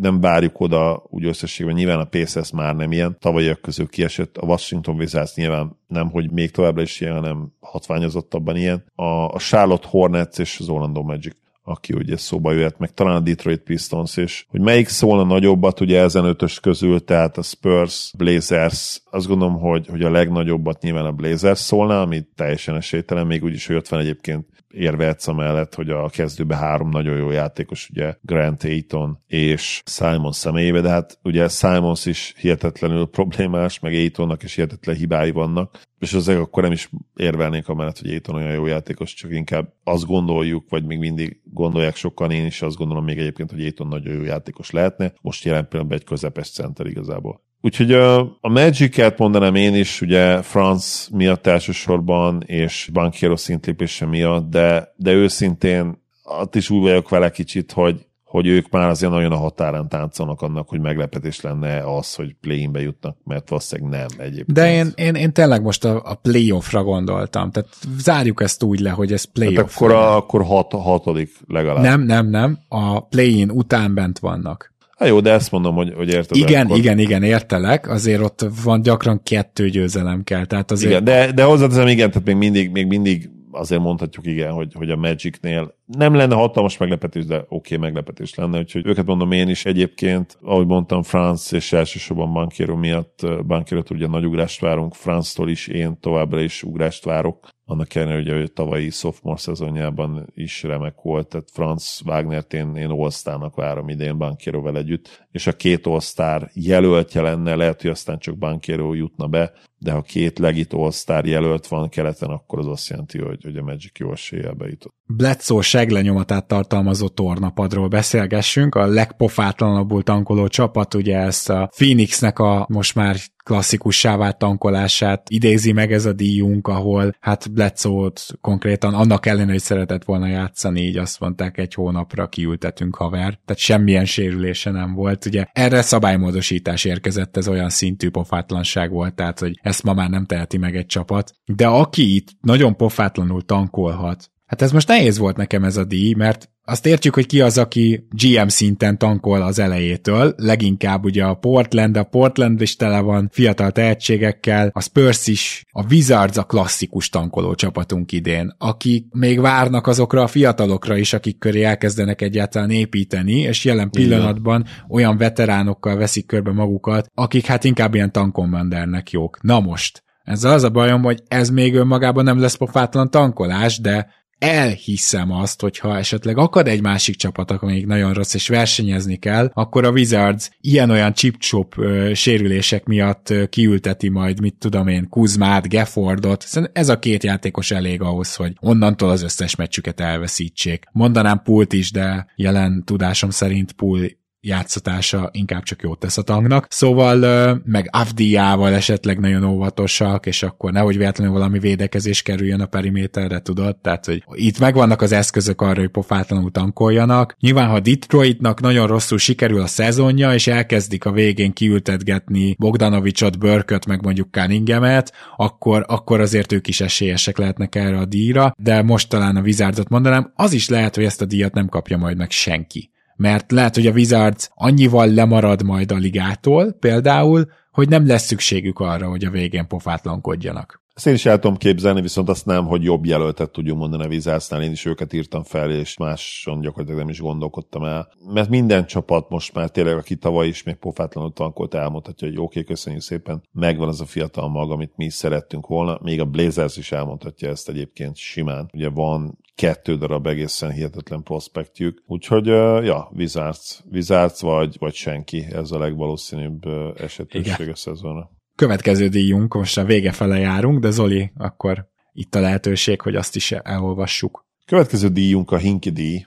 nem várjuk oda úgy összességben, nyilván a Pacers már nem ilyen, tavalyiak közül kiesett, a Washington Wizards nyilván nem, hogy még továbbra is ilyen, hanem hatványozottabban ilyen, a, a Charlotte Hornets és az Orlando Magic aki ugye szóba jöhet, meg talán a Detroit Pistons is. Hogy melyik szólna nagyobbat ugye ezen ötös közül, tehát a Spurs, Blazers, azt gondolom, hogy, hogy a legnagyobbat nyilván a Blazers szólna, ami teljesen esélytelen, még úgyis, hogy ott van egyébként érvehetsz mellett, hogy a kezdőbe három nagyon jó játékos, ugye Grant Ayton és Simon személyébe, de hát ugye Simons is hihetetlenül problémás, meg Aytonnak is hihetetlen hibái vannak, és azért akkor nem is érvelnék amellett, hogy Ayton olyan jó játékos, csak inkább azt gondoljuk, vagy még mindig gondolják sokan, én is azt gondolom még egyébként, hogy Ayton nagyon jó játékos lehetne, most jelen pillanatban egy közepes center igazából. Úgyhogy a, a Magic-et mondanám én is, ugye Franz miatt elsősorban, és Bankiero szintlépése miatt, de, de őszintén ott is úgy vagyok vele kicsit, hogy, hogy ők már azért nagyon a határán táncolnak annak, hogy meglepetés lenne az, hogy play-inbe jutnak, mert valószínűleg nem egyébként. De én, én, én tényleg most a, a playoffra gondoltam, tehát zárjuk ezt úgy le, hogy ez playoff. Hát akkor, a, akkor hat, hatodik legalább. Nem, nem, nem, a play-in után bent vannak. Hát jó, de ezt mondom, hogy, hogy érted. Igen, akkor... igen, igen, értelek, azért ott van gyakran kettő győzelem kell, tehát azért... Igen, de, de hozzáteszem, igen, tehát még mindig, még mindig azért mondhatjuk igen, hogy, hogy a Magicnél nem lenne hatalmas meglepetés, de oké, okay, meglepetés lenne, úgyhogy őket mondom én is egyébként, ahogy mondtam, Franz és elsősorban Bankiero miatt, Bankiero ugye nagy ugrást várunk, Franztól is én továbbra is ugrást várok, annak ellenére, hogy a tavalyi sophomore szezonjában is remek volt, tehát Franz Wagnert én, én all várom idén Bankierovel együtt, és a két all jelöltje lenne, lehet, hogy aztán csak Bankiero jutna be, de ha két legit all jelölt van keleten, akkor az azt jelenti, hogy, hogy a Magic jó eséllyel bejutott. Bledsoe seglenyomatát tartalmazó tornapadról beszélgessünk, a legpofátlanabbul tankoló csapat, ugye ezt a Phoenixnek a most már klasszikussá vált tankolását idézi meg ez a díjunk, ahol hát Bledsoe-t konkrétan annak ellenére, hogy szeretett volna játszani, így azt mondták egy hónapra kiültetünk haver, tehát semmilyen sérülése nem volt. Ugye erre szabálymódosítás érkezett, ez olyan szintű pofátlanság volt, tehát hogy ezt ma már nem teheti meg egy csapat. De aki itt nagyon pofátlanul tankolhat, Hát ez most nehéz volt nekem ez a díj, mert azt értjük, hogy ki az, aki GM szinten tankol az elejétől, leginkább ugye a Portland, a Portland is tele van fiatal tehetségekkel, a Spurs is, a Wizards a klasszikus tankoló csapatunk idén, akik még várnak azokra a fiatalokra is, akik köré elkezdenek egyáltalán építeni, és jelen pillanatban Igen. olyan veteránokkal veszik körbe magukat, akik hát inkább ilyen tankommandernek jók. Na most, ezzel az a bajom, hogy ez még önmagában nem lesz pofátlan tankolás, de elhiszem azt, hogy ha esetleg akad egy másik csapat, amelyik nagyon rossz és versenyezni kell, akkor a Wizards ilyen-olyan chip-chop sérülések miatt kiülteti majd, mit tudom én, Kuzmát, Geffordot. Szerintem ez a két játékos elég ahhoz, hogy onnantól az összes meccsüket elveszítsék. Mondanám Pult is, de jelen tudásom szerint Pul játszatása inkább csak jót tesz a tanknak. Szóval meg Avdiával esetleg nagyon óvatosak, és akkor nehogy véletlenül valami védekezés kerüljön a periméterre, tudod? Tehát, hogy itt megvannak az eszközök arra, hogy pofátlanul tankoljanak. Nyilván, ha Detroitnak nagyon rosszul sikerül a szezonja, és elkezdik a végén kiültetgetni Bogdanovicsot, Börköt, meg mondjuk Cunningamet, akkor, akkor azért ők is esélyesek lehetnek erre a díjra, de most talán a Wizardsot mondanám, az is lehet, hogy ezt a díjat nem kapja majd meg senki mert lehet, hogy a Wizards annyival lemarad majd a ligától például, hogy nem lesz szükségük arra, hogy a végén pofátlankodjanak. Ezt én is el tudom képzelni, viszont azt nem, hogy jobb jelöltet tudjunk mondani a Wizardsnál, én is őket írtam fel, és máson gyakorlatilag nem is gondolkodtam el. Mert minden csapat most már tényleg, aki tavaly is még pofátlanul tankolt, elmondhatja, hogy oké, okay, köszönjük szépen, megvan az a fiatal mag, amit mi szerettünk volna. Még a Blazers is elmondhatja ezt egyébként simán. Ugye van kettő darab egészen hihetetlen prospektjük. Úgyhogy, ja, Wizards, Wizards vagy, vagy senki, ez a legvalószínűbb esetőség a szezonra. Következő díjunk, most a vége fele járunk, de Zoli, akkor itt a lehetőség, hogy azt is elolvassuk. Következő díjunk a Hinki díj,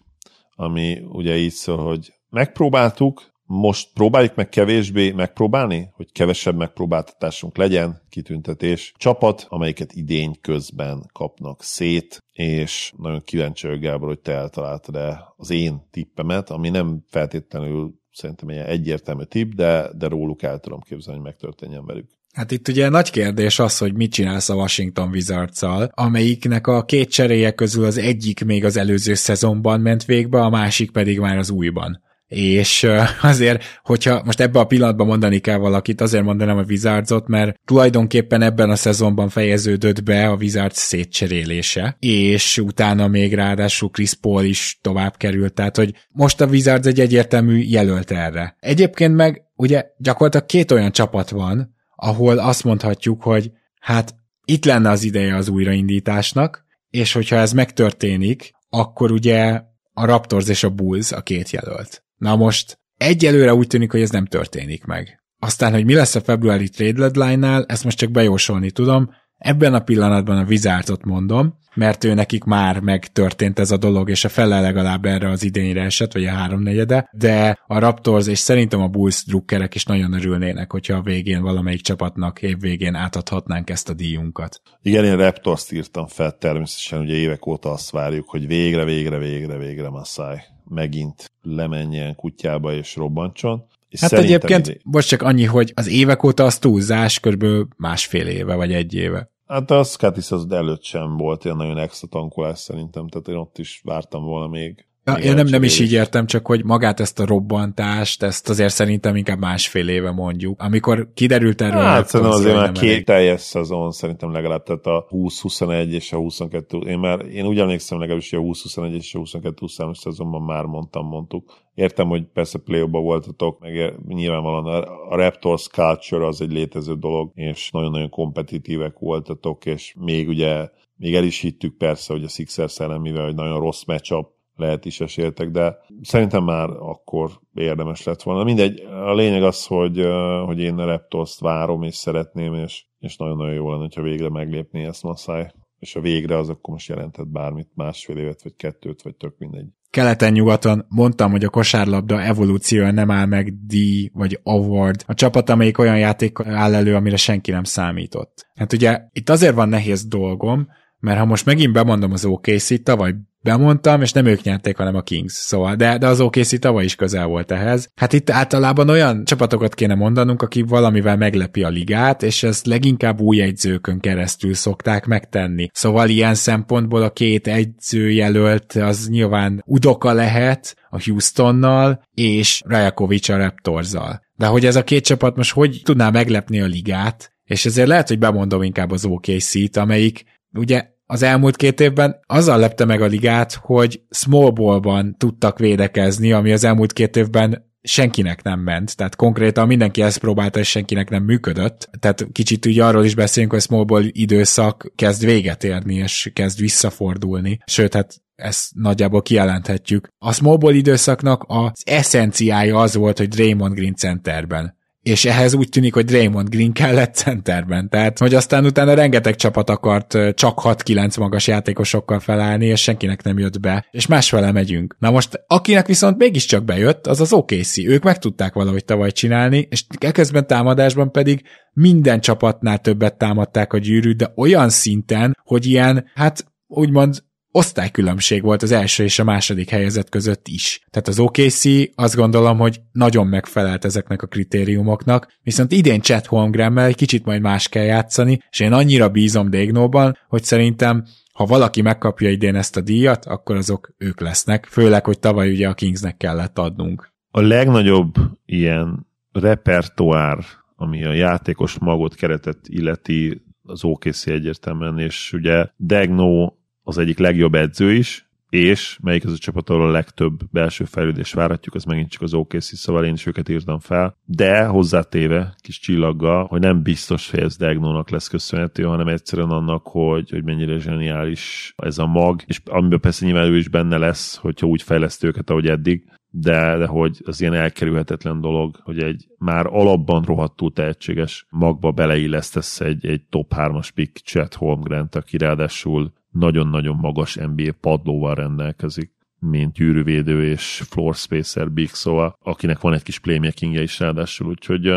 ami ugye így szól, hogy megpróbáltuk, most próbáljuk meg kevésbé megpróbálni, hogy kevesebb megpróbáltatásunk legyen, kitüntetés. Csapat, amelyiket idény közben kapnak szét, és nagyon kíváncsi vagyok, Gábor, hogy te eltaláltad-e az én tippemet, ami nem feltétlenül szerintem egy egyértelmű tipp, de, de róluk el tudom képzelni, hogy megtörténjen velük. Hát itt ugye nagy kérdés az, hogy mit csinálsz a Washington wizards amelyiknek a két cseréje közül az egyik még az előző szezonban ment végbe, a másik pedig már az újban és <laughs> azért, hogyha most ebbe a pillanatban mondani kell valakit, azért mondanám a Wizardsot, mert tulajdonképpen ebben a szezonban fejeződött be a Wizards szétcserélése, és utána még ráadásul Chris Paul is tovább került, tehát hogy most a Wizards egy egyértelmű jelölt erre. Egyébként meg ugye gyakorlatilag két olyan csapat van, ahol azt mondhatjuk, hogy hát itt lenne az ideje az újraindításnak, és hogyha ez megtörténik, akkor ugye a Raptors és a Bulls a két jelölt. Na most egyelőre úgy tűnik, hogy ez nem történik meg. Aztán, hogy mi lesz a februári trade deadline-nál, ezt most csak bejósolni tudom. Ebben a pillanatban a Wizardot mondom, mert ő nekik már megtörtént ez a dolog, és a fele legalább erre az idényre esett, vagy a háromnegyede, de a Raptors és szerintem a Bulls drukkerek is nagyon örülnének, hogyha a végén valamelyik csapatnak év végén átadhatnánk ezt a díjunkat. Igen, én Raptors írtam fel, természetesen ugye évek óta azt várjuk, hogy végre, végre, végre, végre Masai megint lemenjen kutyába és robbantson. És hát egyébként, idé... most csak annyi, hogy az évek óta az túlzás, kb. másfél éve, vagy egy éve. Hát a Skatis az előtt sem volt ilyen nagyon extra tankolás szerintem, tehát én ott is vártam volna még Ja, én nem, nem is így értem, csak hogy magát ezt a robbantást, ezt azért szerintem inkább másfél éve mondjuk. Amikor kiderült erről... Hát szerintem azért már két elég. teljes szezon szerintem legalább, tehát a 20-21 és a 22, én már, én úgy emlékszem legalábbis, hogy a 20-21 és a 22 20 szezonban már mondtam, mondtuk. Értem, hogy persze play voltatok, meg nyilvánvalóan a Raptors culture az egy létező dolog, és nagyon-nagyon kompetitívek voltatok, és még ugye még el is hittük persze, hogy a Sixers ellen, mivel hogy nagyon rossz matchup, lehet is eséltek, de szerintem már akkor érdemes lett volna. Mindegy, a lényeg az, hogy, hogy én a Raptors-t várom és szeretném, és, és nagyon-nagyon jó lenne, ha végre meglépné ezt Masai. És a végre az akkor most jelentett bármit, másfél évet, vagy kettőt, vagy tök mindegy. Keleten-nyugaton mondtam, hogy a kosárlabda evolúciója nem áll meg D vagy award. A csapat, amelyik olyan játék áll elő, amire senki nem számított. Hát ugye itt azért van nehéz dolgom, mert ha most megint bemondom az OKC-t, tavaly bemondtam, és nem ők nyerték, hanem a Kings. Szóval, de, de az OKC tavaly is közel volt ehhez. Hát itt általában olyan csapatokat kéne mondanunk, aki valamivel meglepi a ligát, és ezt leginkább új egyzőkön keresztül szokták megtenni. Szóval ilyen szempontból a két egyzőjelölt az nyilván Udoka lehet a Houstonnal, és Rajakovic a Raptorzzal. De hogy ez a két csapat most hogy tudná meglepni a ligát, és ezért lehet, hogy bemondom inkább az OKC-t, amelyik ugye az elmúlt két évben azzal lepte meg a ligát, hogy small ballban tudtak védekezni, ami az elmúlt két évben senkinek nem ment, tehát konkrétan mindenki ezt próbálta, és senkinek nem működött. Tehát kicsit úgy arról is beszélünk, hogy a small ball időszak kezd véget érni, és kezd visszafordulni. Sőt, hát ezt nagyjából kijelenthetjük. A small ball időszaknak az eszenciája az volt, hogy Draymond Green centerben és ehhez úgy tűnik, hogy Draymond Green kellett centerben. Tehát, hogy aztán utána rengeteg csapat akart csak 6-9 magas játékosokkal felállni, és senkinek nem jött be, és másfele megyünk. Na most, akinek viszont mégiscsak bejött, az az OKC. Ők meg tudták valahogy tavaly csinálni, és ekközben támadásban pedig minden csapatnál többet támadták a gyűrűt, de olyan szinten, hogy ilyen, hát úgymond osztálykülönbség volt az első és a második helyezett között is. Tehát az OKC azt gondolom, hogy nagyon megfelelt ezeknek a kritériumoknak, viszont idén Chet Holmgrammel egy kicsit majd más kell játszani, és én annyira bízom Dégnóban, hogy szerintem ha valaki megkapja idén ezt a díjat, akkor azok ők lesznek, főleg, hogy tavaly ugye a Kingsnek kellett adnunk. A legnagyobb ilyen repertoár, ami a játékos magot keretet illeti, az OKC egyértelműen, és ugye Degno az egyik legjobb edző is, és melyik az a csapat, ahol a legtöbb belső fejlődést várhatjuk, az megint csak az OKC, szóval én is őket írtam fel, de hozzátéve kis csillaggal, hogy nem biztos, hogy ez Degnónak lesz köszönhető, hanem egyszerűen annak, hogy, hogy mennyire zseniális ez a mag, és amiben persze nyilván ő is benne lesz, hogyha úgy fejleszt őket, ahogy eddig, de, de hogy az ilyen elkerülhetetlen dolog, hogy egy már alapban rohadtul tehetséges magba beleillesztesz egy, egy top 3-as pick Chet Holmgren, aki ráadásul nagyon-nagyon magas NBA padlóval rendelkezik, mint gyűrűvédő és floor spacer big, szóval akinek van egy kis playmakingje is ráadásul, úgyhogy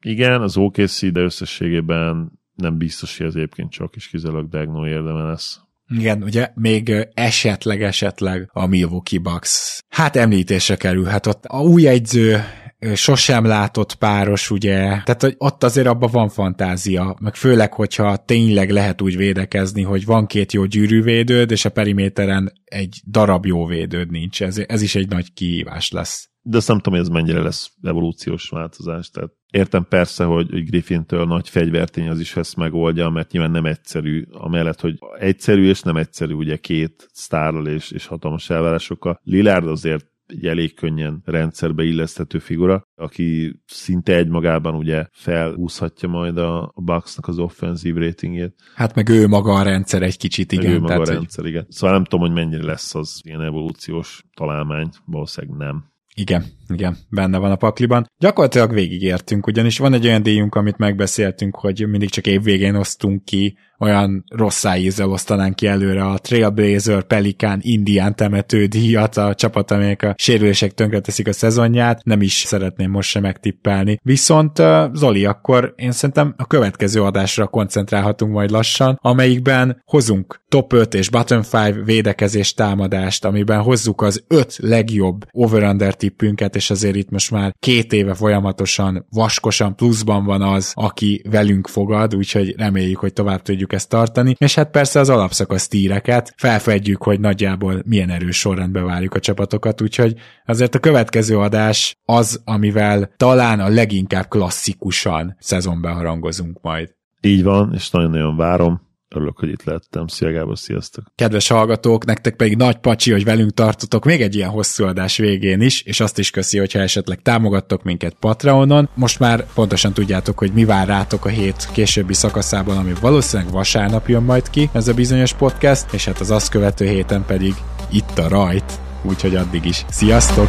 igen, az OKC, de összességében nem biztos, hogy az egyébként csak is kizárólag Dagno érdeme lesz. Igen, ugye még esetleg, esetleg a Milwaukee Bucks. Hát említésre kerülhet ott a új egyző sosem látott páros, ugye, tehát hogy ott azért abban van fantázia, meg főleg, hogyha tényleg lehet úgy védekezni, hogy van két jó gyűrűvédőd, és a periméteren egy darab jó védőd nincs, ez, ez is egy nagy kihívás lesz. de azt nem tudom, hogy ez mennyire lesz evolúciós változás. Tehát értem persze, hogy, hogy Griffintől nagy fegyvertény az is ezt megoldja, mert nyilván nem egyszerű, amellett, hogy egyszerű és nem egyszerű, ugye két sztárral és, és hatalmas elvárásokkal. Lillard azért egy elég könnyen rendszerbe illeszthető figura, aki szinte egymagában ugye felhúzhatja majd a, Bucksnak az offenzív ratingjét. Hát meg ő maga a rendszer egy kicsit, igen. Meg ő maga tehát, a rendszer, hogy... igen. Szóval nem tudom, hogy mennyire lesz az ilyen evolúciós találmány, valószínűleg nem. Igen, igen, benne van a pakliban. Gyakorlatilag végigértünk, ugyanis van egy olyan díjunk, amit megbeszéltünk, hogy mindig csak évvégén osztunk ki olyan rossz ízzel osztanánk ki előre a Trailblazer, Pelikán, Indián temető díjat, a csapat, amelyek a sérülések tönkreteszik a szezonját, nem is szeretném most sem megtippelni. Viszont Zoli, akkor én szerintem a következő adásra koncentrálhatunk majd lassan, amelyikben hozunk top 5 és bottom 5 védekezés támadást, amiben hozzuk az 5 legjobb over-under tippünket, és azért itt most már két éve folyamatosan vaskosan pluszban van az, aki velünk fogad, úgyhogy reméljük, hogy tovább tudjuk ezt tartani, és hát persze az alapszakasz tíreket, felfedjük, hogy nagyjából milyen erős sorrendbe várjuk a csapatokat, úgyhogy azért a következő adás az, amivel talán a leginkább klasszikusan szezonbe harangozunk majd. Így van, és nagyon-nagyon várom. Örülök, hogy itt lettem. Szia Gábor, sziasztok! Kedves hallgatók, nektek pedig nagy pacsi, hogy velünk tartotok még egy ilyen hosszú adás végén is, és azt is köszi, hogyha esetleg támogattok minket Patreonon. Most már pontosan tudjátok, hogy mi vár rátok a hét későbbi szakaszában, ami valószínűleg vasárnap jön majd ki, ez a bizonyos podcast, és hát az azt követő héten pedig itt a rajt, úgyhogy addig is. Sziasztok!